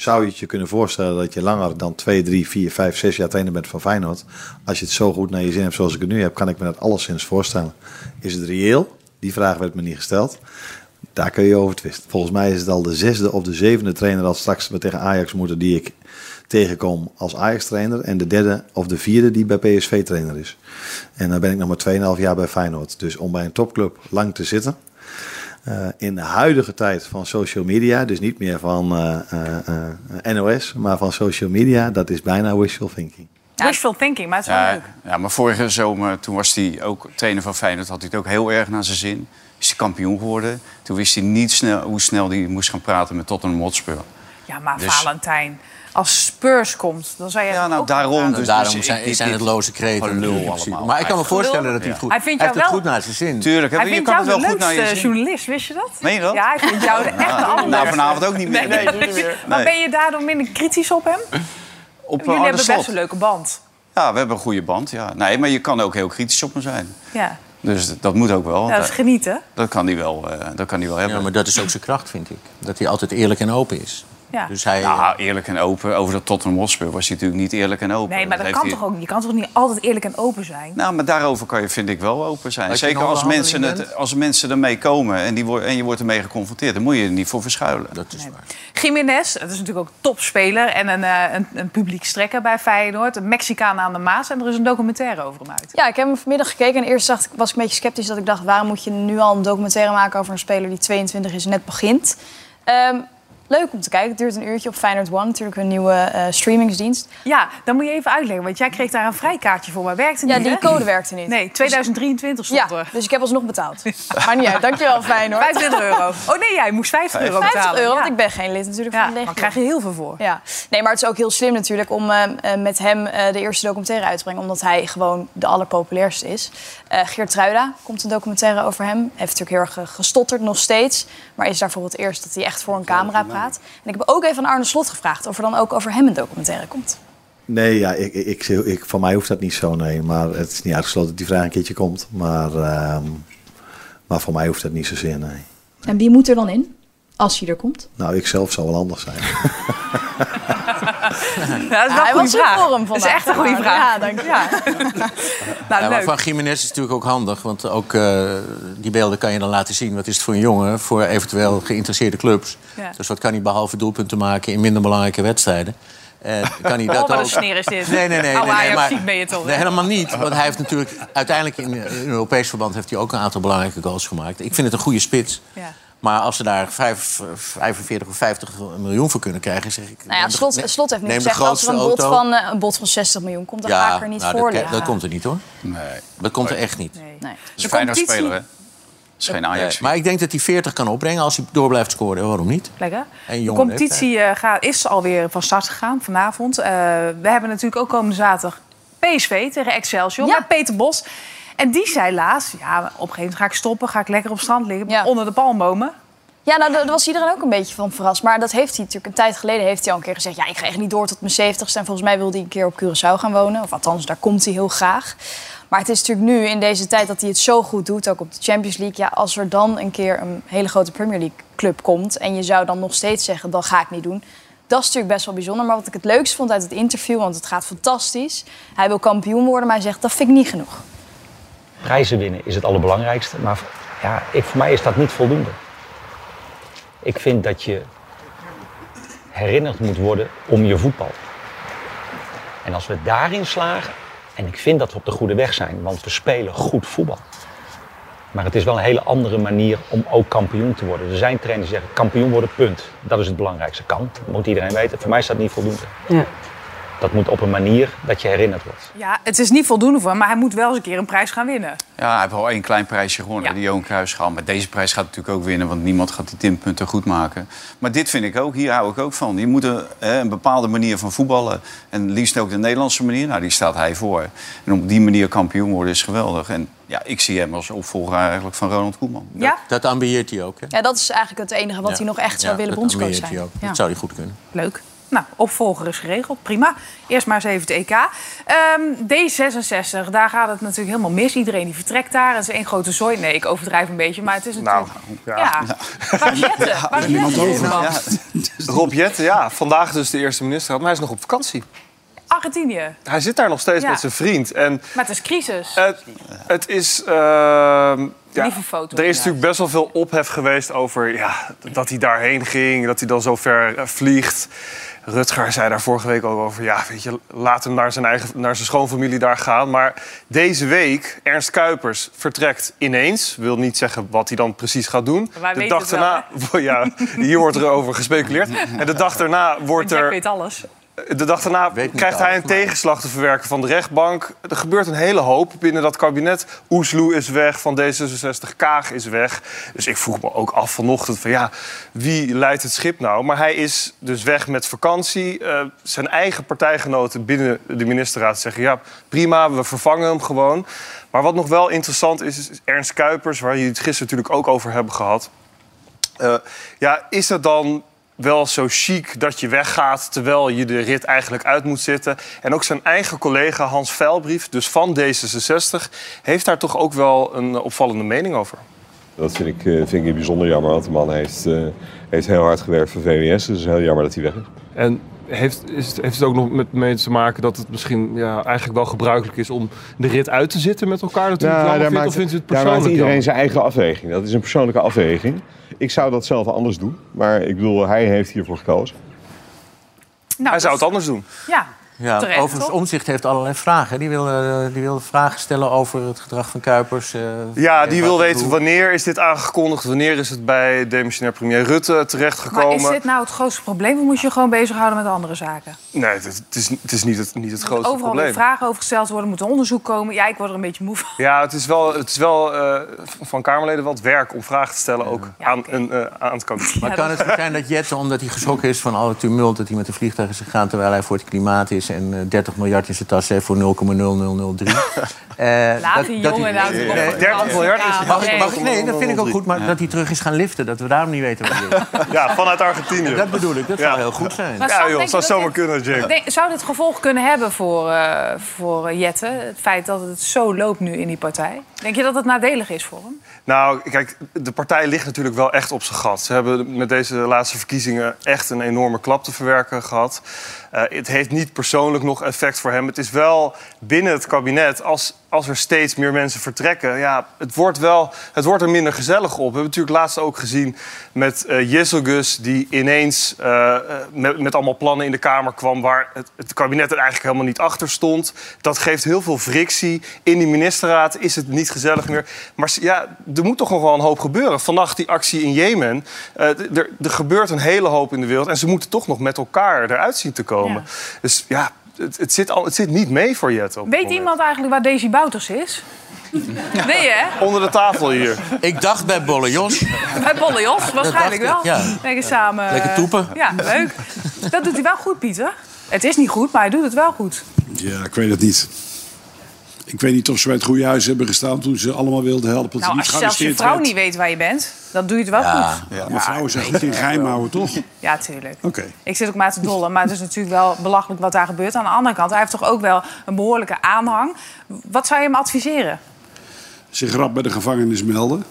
Zou je het je kunnen voorstellen dat je langer dan 2, 3, 4, 5, 6 jaar trainer bent van Feyenoord? Als je het zo goed naar je zin hebt zoals ik het nu heb, kan ik me dat alleszins voorstellen. Is het reëel? Die vraag werd me niet gesteld. Daar kun je over twisten. Volgens mij is het al de zesde of de zevende trainer dat straks we tegen Ajax moeten die ik tegenkom als Ajax-trainer. En de derde of de vierde die bij PSV-trainer is. En dan ben ik nog maar 2,5 jaar bij Feyenoord. Dus om bij een topclub lang te zitten, eh, in de huidige tijd van social media, dus niet meer van eh, eh, eh, NOS, maar van social media, dat is bijna wishful thinking. Wishful thinking, maar het is wel Ja, leuk. ja, maar vorige zomer, toen was hij ook trainer van Feyenoord, had hij het ook heel erg naar zijn zin. Is hij kampioen geworden. Toen wist hij niet snel, hoe snel hij moest gaan praten met Tottenham Hotspur. Ja, maar Dus- Valentijn, als Spurs komt, dan zou je Ja, nou ook daarom. gaan Dus, Daarom dus zijn, ik- zijn het loze kreten. Principe. allemaal. Maar ik kan me voorstellen dat hij het goed... Hij vindt heeft jou het wel- goed naar zijn zin. Tuurlijk, Hij je vindt jou de wel goed naar je leukste zin. journalist, wist je dat? Meen je dat? Ja, hij vindt jou de echte Nou, vanavond ook niet meer. Nee, Nee, niet meer. Maar Nee. ben je daardoor minder kritisch op hem? Op Jullie Arne hebben Slot. best een leuke band. Ja, we hebben een goede band. Ja. Nee, maar je kan ook heel kritisch op me zijn. Ja, Dus dat- moet ook wel. ja dat is genieten. Dat kan hij wel, eh, dat kan hij wel hebben. Ja, maar dat is ook zijn kracht, vind ik. Dat hij altijd eerlijk en open is. Ja. Dus hij... Nou, eerlijk en open. Over dat Tottenham Hotspur was hij natuurlijk niet eerlijk en open. Nee, maar dat kan hij- toch ook niet? Je kan toch niet altijd eerlijk en open zijn? Nou, maar daarover kan je, vind ik, wel open zijn. Zeker als mensen, het, als mensen ermee komen en, die, en je wordt ermee geconfronteerd... dan moet je er niet voor verschuilen. Dat is waar. Jiménez, dat is natuurlijk ook topspeler en een, eh, een, een publiek strekker bij Feyenoord. Een Mexicaan aan de Maas en er is een documentaire over hem uit. Ja, ik heb hem vanmiddag gekeken en eerst dacht, ik- was ik een beetje sceptisch dat ik dacht... waarom moet je nu al een documentaire maken over een speler die 22 is en net begint? Ehm, leuk om te kijken. Het duurt een uurtje op Feyenoord One, natuurlijk een nieuwe eh, streamingsdienst. Ja, dan moet je even uitleggen, want jij kreeg daar een vrijkaartje voor, maar werkte niet, Ja, die code werkte niet. Nee, 2023 stond Ja, er. dus ik heb alsnog betaald. Maar niet uit. Dankjewel, Feyenoord. 25 euro. Oh nee, jij moest 50 euro 50 betalen. euro, Ja. want ik ben geen lid natuurlijk Ja, van de dan legio. krijg je heel veel voor. Ja, nee, maar het is ook heel slim natuurlijk om eh, eh, met hem de eerste documentaire uit te brengen. Omdat hij gewoon de allerpopulairste is. Eh Geert Truida komt een documentaire over hem. Hij heeft natuurlijk heel erg eh, gestotterd, nog steeds. Maar is daar voor het eerst dat hij echt voor een camera praat. En ik heb ook even aan Arne Slot gevraagd of er dan ook over hem een documentaire komt. Nee, ja, ik, ik, ik, ik, van mij hoeft dat niet zo, nee. Maar het is niet uitgesloten dat die vraag een keertje komt. Maar, ehm, maar voor mij hoeft dat niet zozeer, nee. En wie moet er dan in? Als hij er komt. Nou, ik zelf zou wel anders zijn. Ja, dat is wel een goede vraag. vorm Dat is vandaag, echt een goede maar- vraag. Ja, dank je. Ja. nou, Ja, maar van Jiménez is het natuurlijk ook handig. Want ook eh, die beelden kan je dan laten zien. Wat is het voor een jongen? Voor eventueel geïnteresseerde clubs. Ja. Dus wat kan hij behalve doelpunten maken in minder belangrijke wedstrijden? Eh, kan hij dat Oh, wat een ook... sneer is dit. Nee, nee, nee. Oude nee, nee, Ajax-ziek ben je toch, Nee, hè? helemaal niet. Want hij heeft natuurlijk uiteindelijk in, in Europees verband... heeft hij ook een aantal belangrijke goals gemaakt. Ik vind het een goede spits. Ja. Maar als ze daar vijf, 45 of 50 miljoen voor kunnen krijgen, zeg ik... Nou ja, de- Slot, Slot heeft nu gezegd als er een auto. van, eh, een bod van 60 miljoen komt, dan ga ik er niet nou, voor dat, liggen. dat komt er niet hoor. Nee. Dat komt er echt niet. Nee. Nee. Het is een fijne speler, hè? Het is geen Ajax. Maar ik denk dat hij 40 kan opbrengen als hij door blijft scoren. Waarom niet? Lekker. En De competitie eh, gaat, is alweer van start gegaan vanavond. Eh, we hebben natuurlijk ook komende zaterdag PSV tegen Excelsior Ja. met Peter Bos. En die zei laatst, ja, op een gegeven moment ga ik stoppen, ga ik lekker op strand liggen Ja. onder de palmbomen. Ja, nou, daar was iedereen ook een beetje van verrast. Maar dat heeft hij natuurlijk een tijd geleden heeft hij al een keer gezegd. Ja, ik ga echt niet door tot mijn 70ste. En volgens mij wil hij een keer op Curaçao gaan wonen. Of althans, daar komt hij heel graag. Maar het is natuurlijk nu, in deze tijd, dat hij het zo goed doet. Ook op de Champions League. Ja, als er dan een keer een hele grote Premier League club komt. En je zou dan nog steeds zeggen, dat ga ik niet doen. Dat is natuurlijk best wel bijzonder. Maar wat ik het leukst vond uit het interview, want het gaat fantastisch. Hij wil kampioen worden, maar hij zegt, dat vind ik niet genoeg. Prijzen winnen is het allerbelangrijkste. Maar ja, ik, voor mij is dat niet voldoende. Ik vind dat je herinnerd moet worden om je voetbal. En als we daarin slagen, en ik vind dat we op de goede weg zijn, want we spelen goed voetbal. Maar het is wel een hele andere manier om ook kampioen te worden. Er zijn trainers die zeggen kampioen worden, punt. Dat is het belangrijkste. Kan, dat moet iedereen weten. Voor mij is dat niet voldoende. Ja. Dat moet op een manier dat je herinnerd wordt. Ja, het is niet voldoende voor hem, maar hij moet wel eens een keer een prijs gaan winnen. Ja, hij heeft wel één klein prijsje gewonnen, Ja. die Johan Cruijffschaal. Maar deze prijs gaat natuurlijk ook winnen, want niemand gaat die timpunten goed maken. Maar dit vind ik ook, hier hou ik ook van. Je moet een, hè, een bepaalde manier van voetballen. En liefst ook de Nederlandse manier, nou die staat hij voor. En op die manier kampioen worden is geweldig. En ja, ik zie hem als opvolger eigenlijk van Ronald Koeman. Ja? Dat ambieert hij ook, hè? Ja, dat is eigenlijk het enige wat Ja. hij nog echt zou Ja, willen dat bondscoach ambieert zijn. hij ook. Ja. Dat zou hij goed kunnen. Leuk. Nou, opvolger is geregeld. Prima. Eerst maar eens even het EK. Ehm, D66, daar gaat het natuurlijk helemaal mis. Iedereen die vertrekt daar. Het is één grote zooi. Nee, ik overdrijf een beetje, maar het is Nou, natuurlijk... ja. ja. Waar is Jette? Waar is niemand Jette? over. man? Rob Jetten, ja, vandaag dus de eerste minister, maar hij is nog op vakantie. Argentinië. Hij zit daar nog steeds Ja. met zijn vriend. En Maar het is crisis. het, het is... ehm, ja, Lieve foto, er is natuurlijk best wel veel ophef geweest over ja, dat hij daarheen ging, dat hij dan zo ver eh, vliegt. Rutger zei daar vorige week ook over, ja, weet je, laat hem naar zijn, eigen, naar zijn schoonfamilie daar gaan. Maar deze week, Ernst Kuipers vertrekt ineens. Wil niet zeggen wat hij dan precies gaat doen. De dag wel, daarna, ja, hier wordt er over gespeculeerd. En de dag daarna wordt Jack er weet alles. De dag daarna krijgt hij een tegenslag te verwerken van de rechtbank. Er gebeurt een hele hoop binnen dat kabinet. Oesloe is weg, van D66 Kaag is weg. Dus ik vroeg me ook af vanochtend van ja, wie leidt het schip nou? Maar hij is dus weg met vakantie. Eh, zijn eigen partijgenoten binnen de ministerraad zeggen ja, prima, we vervangen hem gewoon. Maar wat nog wel interessant is, is Ernst Kuipers, waar jullie het gisteren natuurlijk ook over hebben gehad. Eh, ja, is het dan wel zo chic dat je weggaat terwijl je de rit eigenlijk uit moet zitten? En ook zijn eigen collega Hans Veilbrief, dus van D66, heeft daar toch ook wel een opvallende mening over. Dat vind ik, eh, vind ik bijzonder jammer, want de man heeft, eh, heeft heel hard gewerkt voor VWS. Dus het is heel jammer dat hij weg is. En heeft, is het, heeft het ook nog met mee te maken dat het misschien ja, eigenlijk wel gebruikelijk is om de rit uit te zitten met elkaar? Natuurlijk Nou, jammer daar vindt, maakt, of vindt u het daar maakt persoonlijk iedereen jammer? zijn eigen afweging. Dat is een persoonlijke afweging. Ik zou dat zelf anders doen, maar ik bedoel, hij heeft hiervoor gekozen. Nou, Hij zou het anders doen. Ja, Ja, Terecht, overigens, toch? Omzicht heeft allerlei vragen. Die wil, eh, die wil vragen stellen over het gedrag van Kuipers. eh, Ja, die wat wil weten doet. wanneer is dit aangekondigd? Wanneer is het bij demissionair premier Rutte maar terechtgekomen? is dit nou het grootste probleem? Of moet je je gewoon bezighouden met andere zaken? Nee, het, het is, het is niet het, niet het Er grootste overal probleem. weer vragen over gesteld worden, moet er onderzoek komen. Ja, ik word er een beetje moe van. Ja, het is wel, het is wel eh, van Kamerleden wel het werk om vragen te stellen ook Ja, aan, een, aan het kabinet. Maar kan het zijn dat Jette, omdat hij geschrokken is van alle tumult... dat hij met een vliegtuig is gegaan terwijl hij voor het klimaat is... en eh, 30 miljard in zijn tas heeft voor 0,0003? Eh, Laat die jongen nou toch Eh, op 30 miljard is Mag ik, Nee. mag ik- nee, dat vind ik ook goed, maar dat hij terug is gaan liften. Dat we daarom niet weten wat hij is. Ja, vanuit Argentinië. Dat bedoel ik, dat Ja. zou heel goed zijn. Maar Ja, joh, zou zomaar kunnen. Denk- zou dit gevolg kunnen hebben voor, eh, voor Jette? Het feit dat het zo loopt nu in die partij. Denk je dat het nadelig is voor hem? Nou, kijk, de partij ligt natuurlijk wel echt op zijn gat. Ze hebben met deze laatste verkiezingen echt een enorme klap te verwerken gehad. Eh, het heeft niet persoonlijk nog effect voor hem. Het is wel binnen het kabinet, als, als er steeds meer mensen vertrekken... Ja, het, wordt wel, het wordt er minder gezellig op. We hebben natuurlijk laatst ook gezien met Jesselgus... die ineens eh, eh, met, met allemaal plannen in de Kamer kwam... waar het, het kabinet er eigenlijk helemaal niet achter stond. Dat geeft heel veel frictie. In die ministerraad is het niet gezellig meer. Maar ja, er moet toch nog wel een hoop gebeuren. Vannacht die actie in Jemen. er, er gebeurt een hele hoop in de wereld. En ze moeten toch nog met elkaar eruit zien te komen. Ja. Dus ja, het, het, zit al, het zit niet mee voor Jet. op Weet moment. iemand eigenlijk waar Daisy Bouters is? Nee, hè? Onder de tafel hier. Ik dacht bij Bolle Jos. Bij Bolle Jos, waarschijnlijk wel. ja. Lekker samen. eh, Lekker toepen. Ja, leuk. Dat doet hij wel goed, Pieter. Het is niet goed, maar hij doet het wel goed. Ja, ik weet het niet. Ik weet niet of ze bij het goede huis hebben gestaan toen ze allemaal wilden helpen. dat Nou, als zelfs je vrouw werd. niet weet waar je bent. Dan doe je het wel goed. Ja, maar vrouwen zijn goed in geheim houden, toch? Ja, tuurlijk. Oké. Ik zit ook maar te dollen, maar het is natuurlijk wel belachelijk wat daar gebeurt. Aan de andere kant, hij heeft toch ook wel een behoorlijke aanhang. Wat zou je hem adviseren? Zich rap bij de gevangenis melden.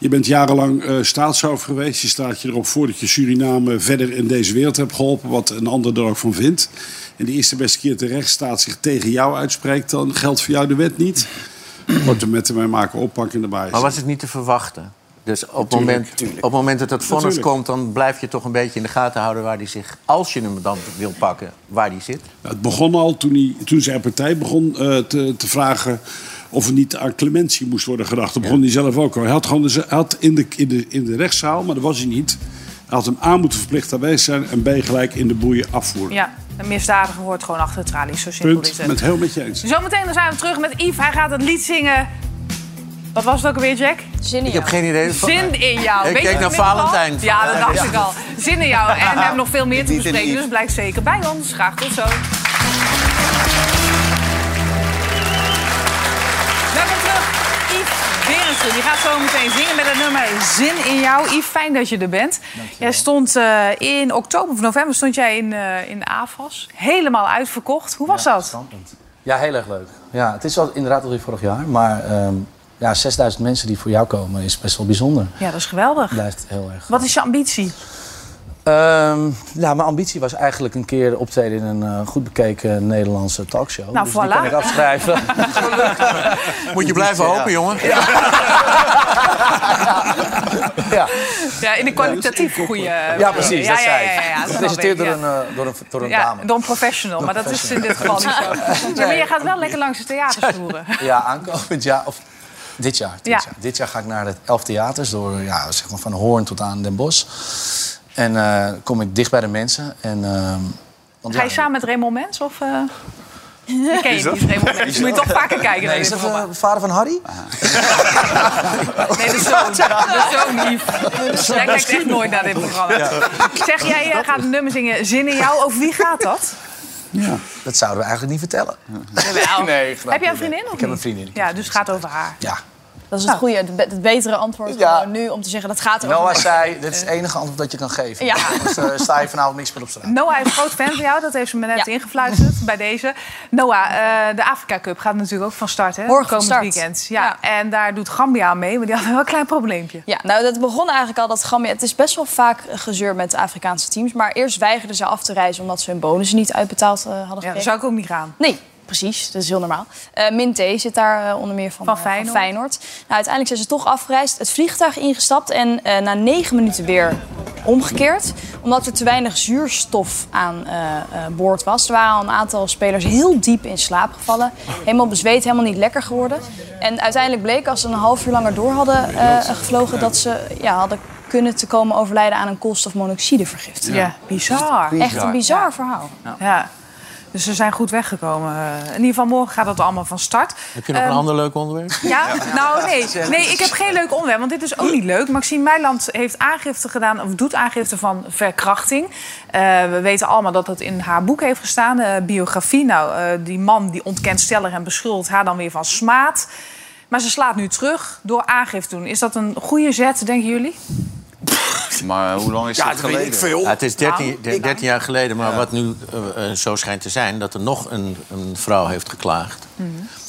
Je bent jarenlang eh staatshoofd geweest. Je staat je erop voor dat je Suriname verder in deze wereld hebt geholpen. Wat een ander er ook van vindt. En de eerste beste keer de rechtsstaat zich tegen jou uitspreekt... dan geldt voor jou de wet niet. Wordt er met hem maken, oppakken en erbij. Maar was het niet te verwachten? Dus op het Natuurlijk, moment, op het moment dat het vonnis Natuurlijk. komt... dan blijf je toch een beetje in de gaten houden waar hij zich... als je hem dan wil pakken, waar hij zit. Nou, het begon al toen, hij, toen zijn partij begon eh, te, te vragen of er niet aan clementie moest worden gedacht. Dat begon hij zelf ook al. Hij had, gewoon de, had in, de, in, de, in de rechtszaal, maar dat was hij niet. Hij had hem aan moeten verplicht aanwezig zijn en B gelijk in de boeien afvoeren. Ja, een misdadiger wordt gewoon achter de tralies. Zo simpel is Punt. het. Met heel met je eens. Zometeen dan zijn we terug met Yves. Hij gaat het lied zingen. Wat was het ook alweer, Jack? Zin in Ik heb geen idee. Zin in jou. Ik Weet het naar al? Valentijn. Ja, dat dacht ik al. Zin in jou. En we hebben nog veel meer te bespreken, dus blijf zeker bij ons. Graag tot zo. Berensen, die gaat zo meteen zingen met het nummer Zin in jou. Yves, fijn dat je er bent. Jij stond eh, in oktober of november stond jij in, eh in AFAS. Helemaal uitverkocht. Hoe was dat? Ja, heel erg leuk. Ja, het is wel inderdaad alweer vorig jaar. Maar ehm, ja, 6000 mensen die voor jou komen is best wel bijzonder. Ja, dat is geweldig. Blijft heel erg. Wat is je ambitie? Ehm, ja, mijn ambitie was eigenlijk een keer optreden in een eh, goed bekeken Nederlandse talkshow. Nou, dus die voilà. kan ik afschrijven. Moet je blijven hopen, jongen. ja. Ja, in een kwalitatief goede... ja, precies. Ja, dat zei ja, ik. Gepresenteerd door ik, een, eh, door een, door een Ja, dame. door een professional, maar dat is in dit geval niet zo. Ja, maar je gaat wel lekker langs de theaters toeren. Ja, aankomend jaar. Of dit jaar. Dit, Ja. jaar. dit jaar ga ik naar de elf theaters. Door, ja, zeg maar van Hoorn tot aan Den Bosch. En eh, kom ik dicht bij de mensen. En, ehm, want Ga je ja, samen met Raymond Mens? Of, eh Die ken je niet, Raymond Mens. Moet je toch vaker kijken naar Nee, is dat de vader van Harry? Nee, de zoon. De zoon Yves. Jij kijkt echt nooit naar dit programma. Zeg, jij eh, gaat een nummer zingen Zin in jou. Over wie gaat dat? Ja. Dat zouden we eigenlijk niet vertellen. Nee. Heb jij een vriendin of Ik heb een vriendin. Ja, dus het gaat over haar. Ja. Dat is het goede, het, be- het betere antwoord Ja. gewoon nu om te zeggen dat gaat over. Noah zei, dit is het enige antwoord dat je kan geven. Ja. Anders eh, sta je vanavond niks meer op straat. Noah is een groot fan van jou, dat heeft ze me net ingefluisterd bij deze. Noah, eh, de Afrika Cup gaat natuurlijk ook van start, hè? Morgen Komend start. weekend. Ja. En daar doet Gambia aan mee, maar die hadden wel een klein probleempje. Ja, nou dat begon eigenlijk al dat Gambia... Het is best wel vaak gezeur met de Afrikaanse teams. Maar eerst weigerden ze af te reizen omdat ze hun bonussen niet uitbetaald eh, hadden Ja, gekregen. dat zou ik ook niet gaan. Nee, precies. Dat is heel normaal. Eh Minté zit daar eh, onder meer van, Van eh, Feyenoord. Nou, uiteindelijk zijn ze toch afgereisd, het vliegtuig ingestapt... en eh, na negen minuten weer omgekeerd. Omdat er te weinig zuurstof aan eh, eh, boord was. Er waren al een aantal spelers heel diep in slaap gevallen. Helemaal bezweet, helemaal niet lekker geworden. En uiteindelijk bleek als ze een half uur langer door hadden eh, gevlogen... dat ze ja, hadden kunnen te komen overlijden aan een koolstofmonoxidevergiftiging. Ja, bizar. Echt een bizar verhaal. Ja. Dus ze zijn goed weggekomen. Eh, In ieder geval morgen gaat het allemaal van start. Heb je nog een Ehm, ander leuk onderwerp? Ja, nou nee. Nee, ik heb geen leuk onderwerp, want dit is ook niet leuk. Maxime Meiland heeft aangifte gedaan, of doet aangifte van verkrachting. Eh, we weten allemaal dat het in haar boek heeft gestaan, eh, biografie. Nou, eh, die man die ontkent stellig en beschuldigt haar dan weer van smaad. Maar ze slaat nu terug door aangifte te doen. Is dat een goede zet, denken jullie? Maar hoe lang is Ja, dat weet geleden? ik veel. Ja, het is 13, Nou, de- 13 jaar geleden, maar wat nu eh, eh, zo schijnt te zijn... dat er nog een, een vrouw heeft geklaagd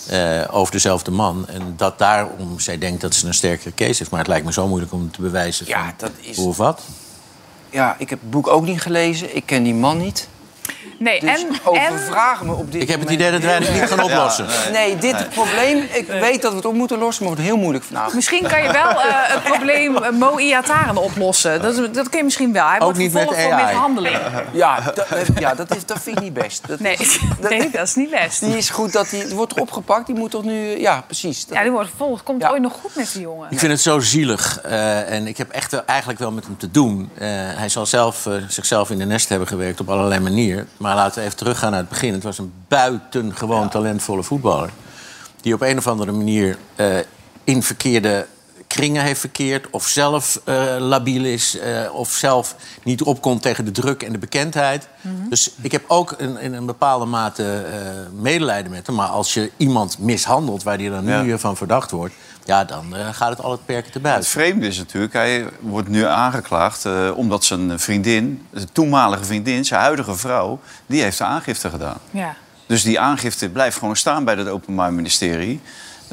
eh, over dezelfde man. En dat daarom zij denkt dat ze een sterkere case heeft. Maar het lijkt me zo moeilijk om te bewijzen Ja, van dat is- hoe of wat. Ja, ik heb het boek ook niet gelezen. Ik ken die man niet. Nee, Dus en, me op dit Ik heb het idee dat wij het niet gaan oplossen. Nee, dit probleem, ik weet dat we het op moeten lossen, maar het wordt heel moeilijk vanavond. misschien kan je wel eh, het probleem uh, Mo Iataren oplossen. Dat, is- dat kun je misschien wel. Hij Ook wordt niet met vervolgd voor AI. mishandeling. Ja, dat, ja dat, is, dat vind ik niet best. Dat, Nee, nee, dat is niet best. Die is goed dat die, die wordt opgepakt, die moet toch nu... Ja, precies. Dat- Ja, die wordt vervolgd. Komt Ja. ooit nog goed met die jongen? Ik vind het zo zielig. eh, en ik heb echt wel- eigenlijk wel met hem te doen. Eh, hij zal zelf zichzelf in de nest hebben gewerkt op allerlei manieren. Maar laten we even teruggaan naar het begin. Het was een buitengewoon talentvolle voetballer. Die op een of andere manier eh, in verkeerde kringen heeft verkeerd... of zelf eh, labiel is, eh, of zelf niet opkomt tegen de druk en de bekendheid. Mhm. Dus ik heb ook in, in een bepaalde mate eh, medelijden met hem. Maar als je iemand mishandelt waar hij dan nu Ja. van verdacht wordt... ja, dan eh, gaat het al het perken te Het buiten. vreemde is natuurlijk, hij wordt nu aangeklaagd eh, omdat zijn vriendin, zijn toenmalige vriendin, zijn huidige vrouw, die heeft de aangifte gedaan. Ja. Dus die aangifte blijft gewoon staan bij het Openbaar Ministerie.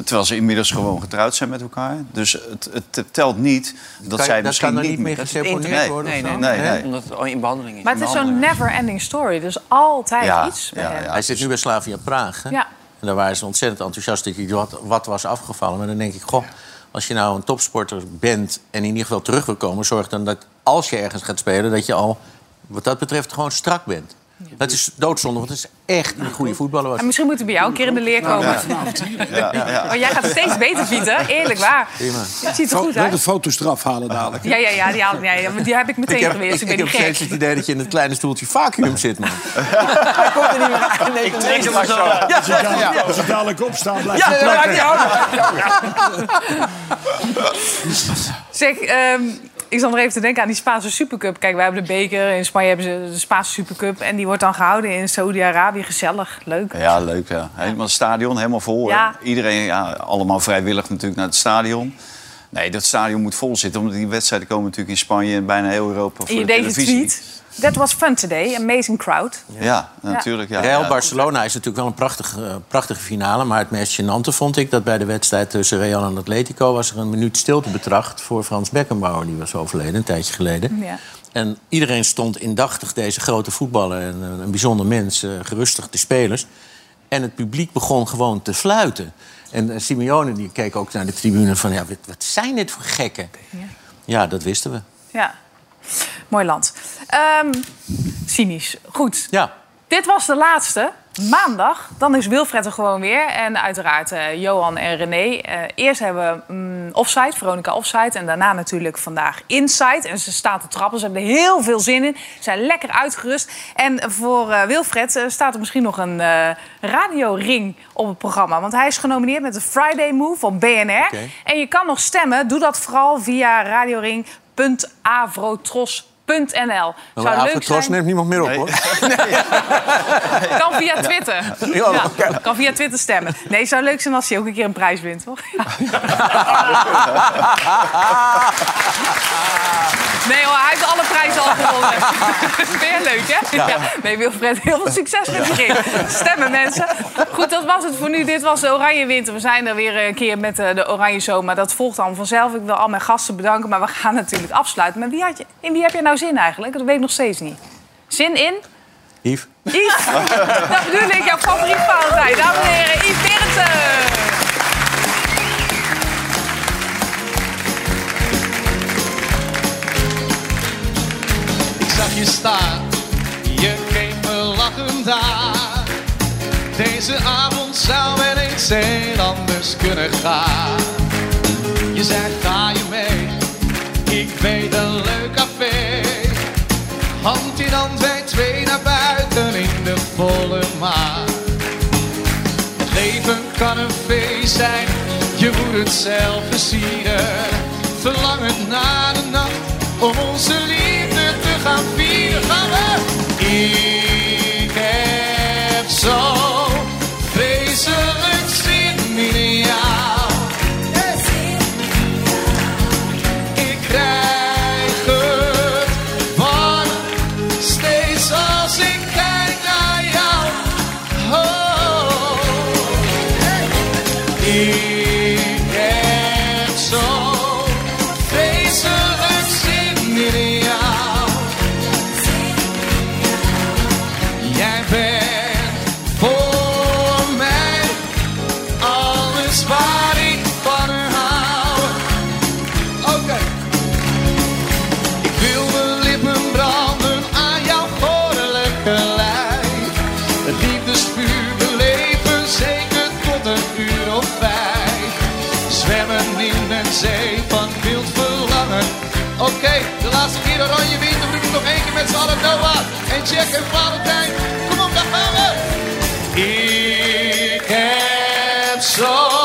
Terwijl ze inmiddels gewoon getrouwd zijn met elkaar. Dus het, het telt niet dat Kan- zij dat misschien kan er niet niet mee meer... geseponeerd nee, worden Nee, nee, nee. Nee? Omdat het in behandeling is. Maar het is zo'n never-ending story. Dus altijd Ja, iets hem. Hij zit nu bij Slavia Praag. Hè? Ja. En daar waren ze ontzettend enthousiast dat hij wat, wat was afgevallen. Maar dan denk ik, goh, als je nou een topsporter bent... en in ieder geval terug wil komen... zorg dan dat als je ergens gaat spelen... dat je al, wat dat betreft, gewoon strak bent. Dat is doodzonde, want het is echt een goede voetballer. Was. En misschien moeten we bij jou een keer in de leer komen. Ja, ja. Oh, jij gaat steeds beter, Pieter. Eerlijk waar. Prima. Het ziet er goed Wel de uit. foto's eraf halen dadelijk. Ja, ja, ja, die, haal, ja, ja, die heb ik meteen Ik geweest. ik, Ik ik heb steeds het idee dat je in het kleine stoeltje vacuüm zit, man. Hij komt er niet meer aan. Nee, Ik trek hem maar zo. Ja, Als ja, dadelijk- ja. Als ik dadelijk opsta, blijf Ja, je dat plakken. maakt niet uit. Zeg, ehm, ik zat nog even te denken aan die Spaanse Supercup. Kijk, wij hebben de beker. In Spanje hebben ze de Spaanse Supercup. En die wordt dan gehouden in Saudi-Arabië. Gezellig, leuk. Ja, leuk. Ja. Helemaal het stadion, helemaal vol. Ja. Iedereen, ja, allemaal vrijwillig natuurlijk naar het stadion. Nee, dat stadion moet vol zitten. Omdat die wedstrijden komen natuurlijk in Spanje en bijna heel Europa voor En je de deed televisie. That was fun today. Amazing crowd. Ja, natuurlijk. Ja. Real Ja. Barcelona is natuurlijk wel een prachtige, prachtige finale. Maar het meest gênante vond ik dat bij de wedstrijd tussen Real en Atletico... was er een minuut stilte betracht voor Frans Beckenbauer. Die was overleden een tijdje geleden. Ja. En iedereen stond indachtig deze grote voetballer... en een, bijzonder mens, eh, gerustig de spelers. En het publiek begon gewoon te fluiten. En eh, Simeone die keek ook naar de tribune van... Ja, wat, wat zijn dit voor gekken? Ja, dat wisten we. Ja, mooi land. Ehm, cynisch. Goed. Ja. Dit was de laatste. Maandag, dan is Wilfred er gewoon weer. En uiteraard eh, Johan en René. Eh, eerst hebben we mm, Offside, Veronica Offside. En daarna natuurlijk vandaag Inside. En ze staan te trappen. Ze hebben er heel veel zin in. Ze zijn lekker uitgerust. En voor eh, Wilfred staat er misschien nog een radioring op het programma. Want hij is genomineerd met de Friday Move van BNR. En je kan nog stemmen. Doe dat vooral via www.avrotros.nl maar bij Afrotros neemt niemand meer op, hoor. Kan via Twitter. Ja. Ja, kan via Twitter stemmen. Nee, het zou leuk zijn als hij ook een keer een prijs wint, toch? Nee hoor, hij heeft alle prijzen al gewonnen. Vind je leuk, hè? Ja. Ja. Nee, Wilfred, heel veel succes met die ring. Stemmen, mensen. Goed, dat was het voor nu. Dit was de Oranje Winter. We zijn er weer een keer met de Oranje. Maar dat volgt dan vanzelf. Ik wil al mijn gasten bedanken. Maar we gaan natuurlijk afsluiten. Maar wie had je, in wie heb je nou zin eigenlijk? Dat weet ik nog steeds niet. Zin in? Yves? Yves. dat bedoel ik, jouw favoriet Valentijn. Dames en heren, Yves Berendsen. Ik zag je staan, je keek me lachend aan. Deze avond zou wel eens heel anders kunnen gaan. Je zei ga je mee, ik weet een leuk. Hand in hand wij twee naar buiten in de volle maan. Het leven kan een feest zijn, je moet het zelf versieren. Verlangend naar de nacht om onze liefde te gaan vieren. Gaan we! Ik laatste keer je wint, dan roepen nog één keer met z'n allen Noah en Jack en Valentijn. Kom op, daar gaan we! Ik heb zo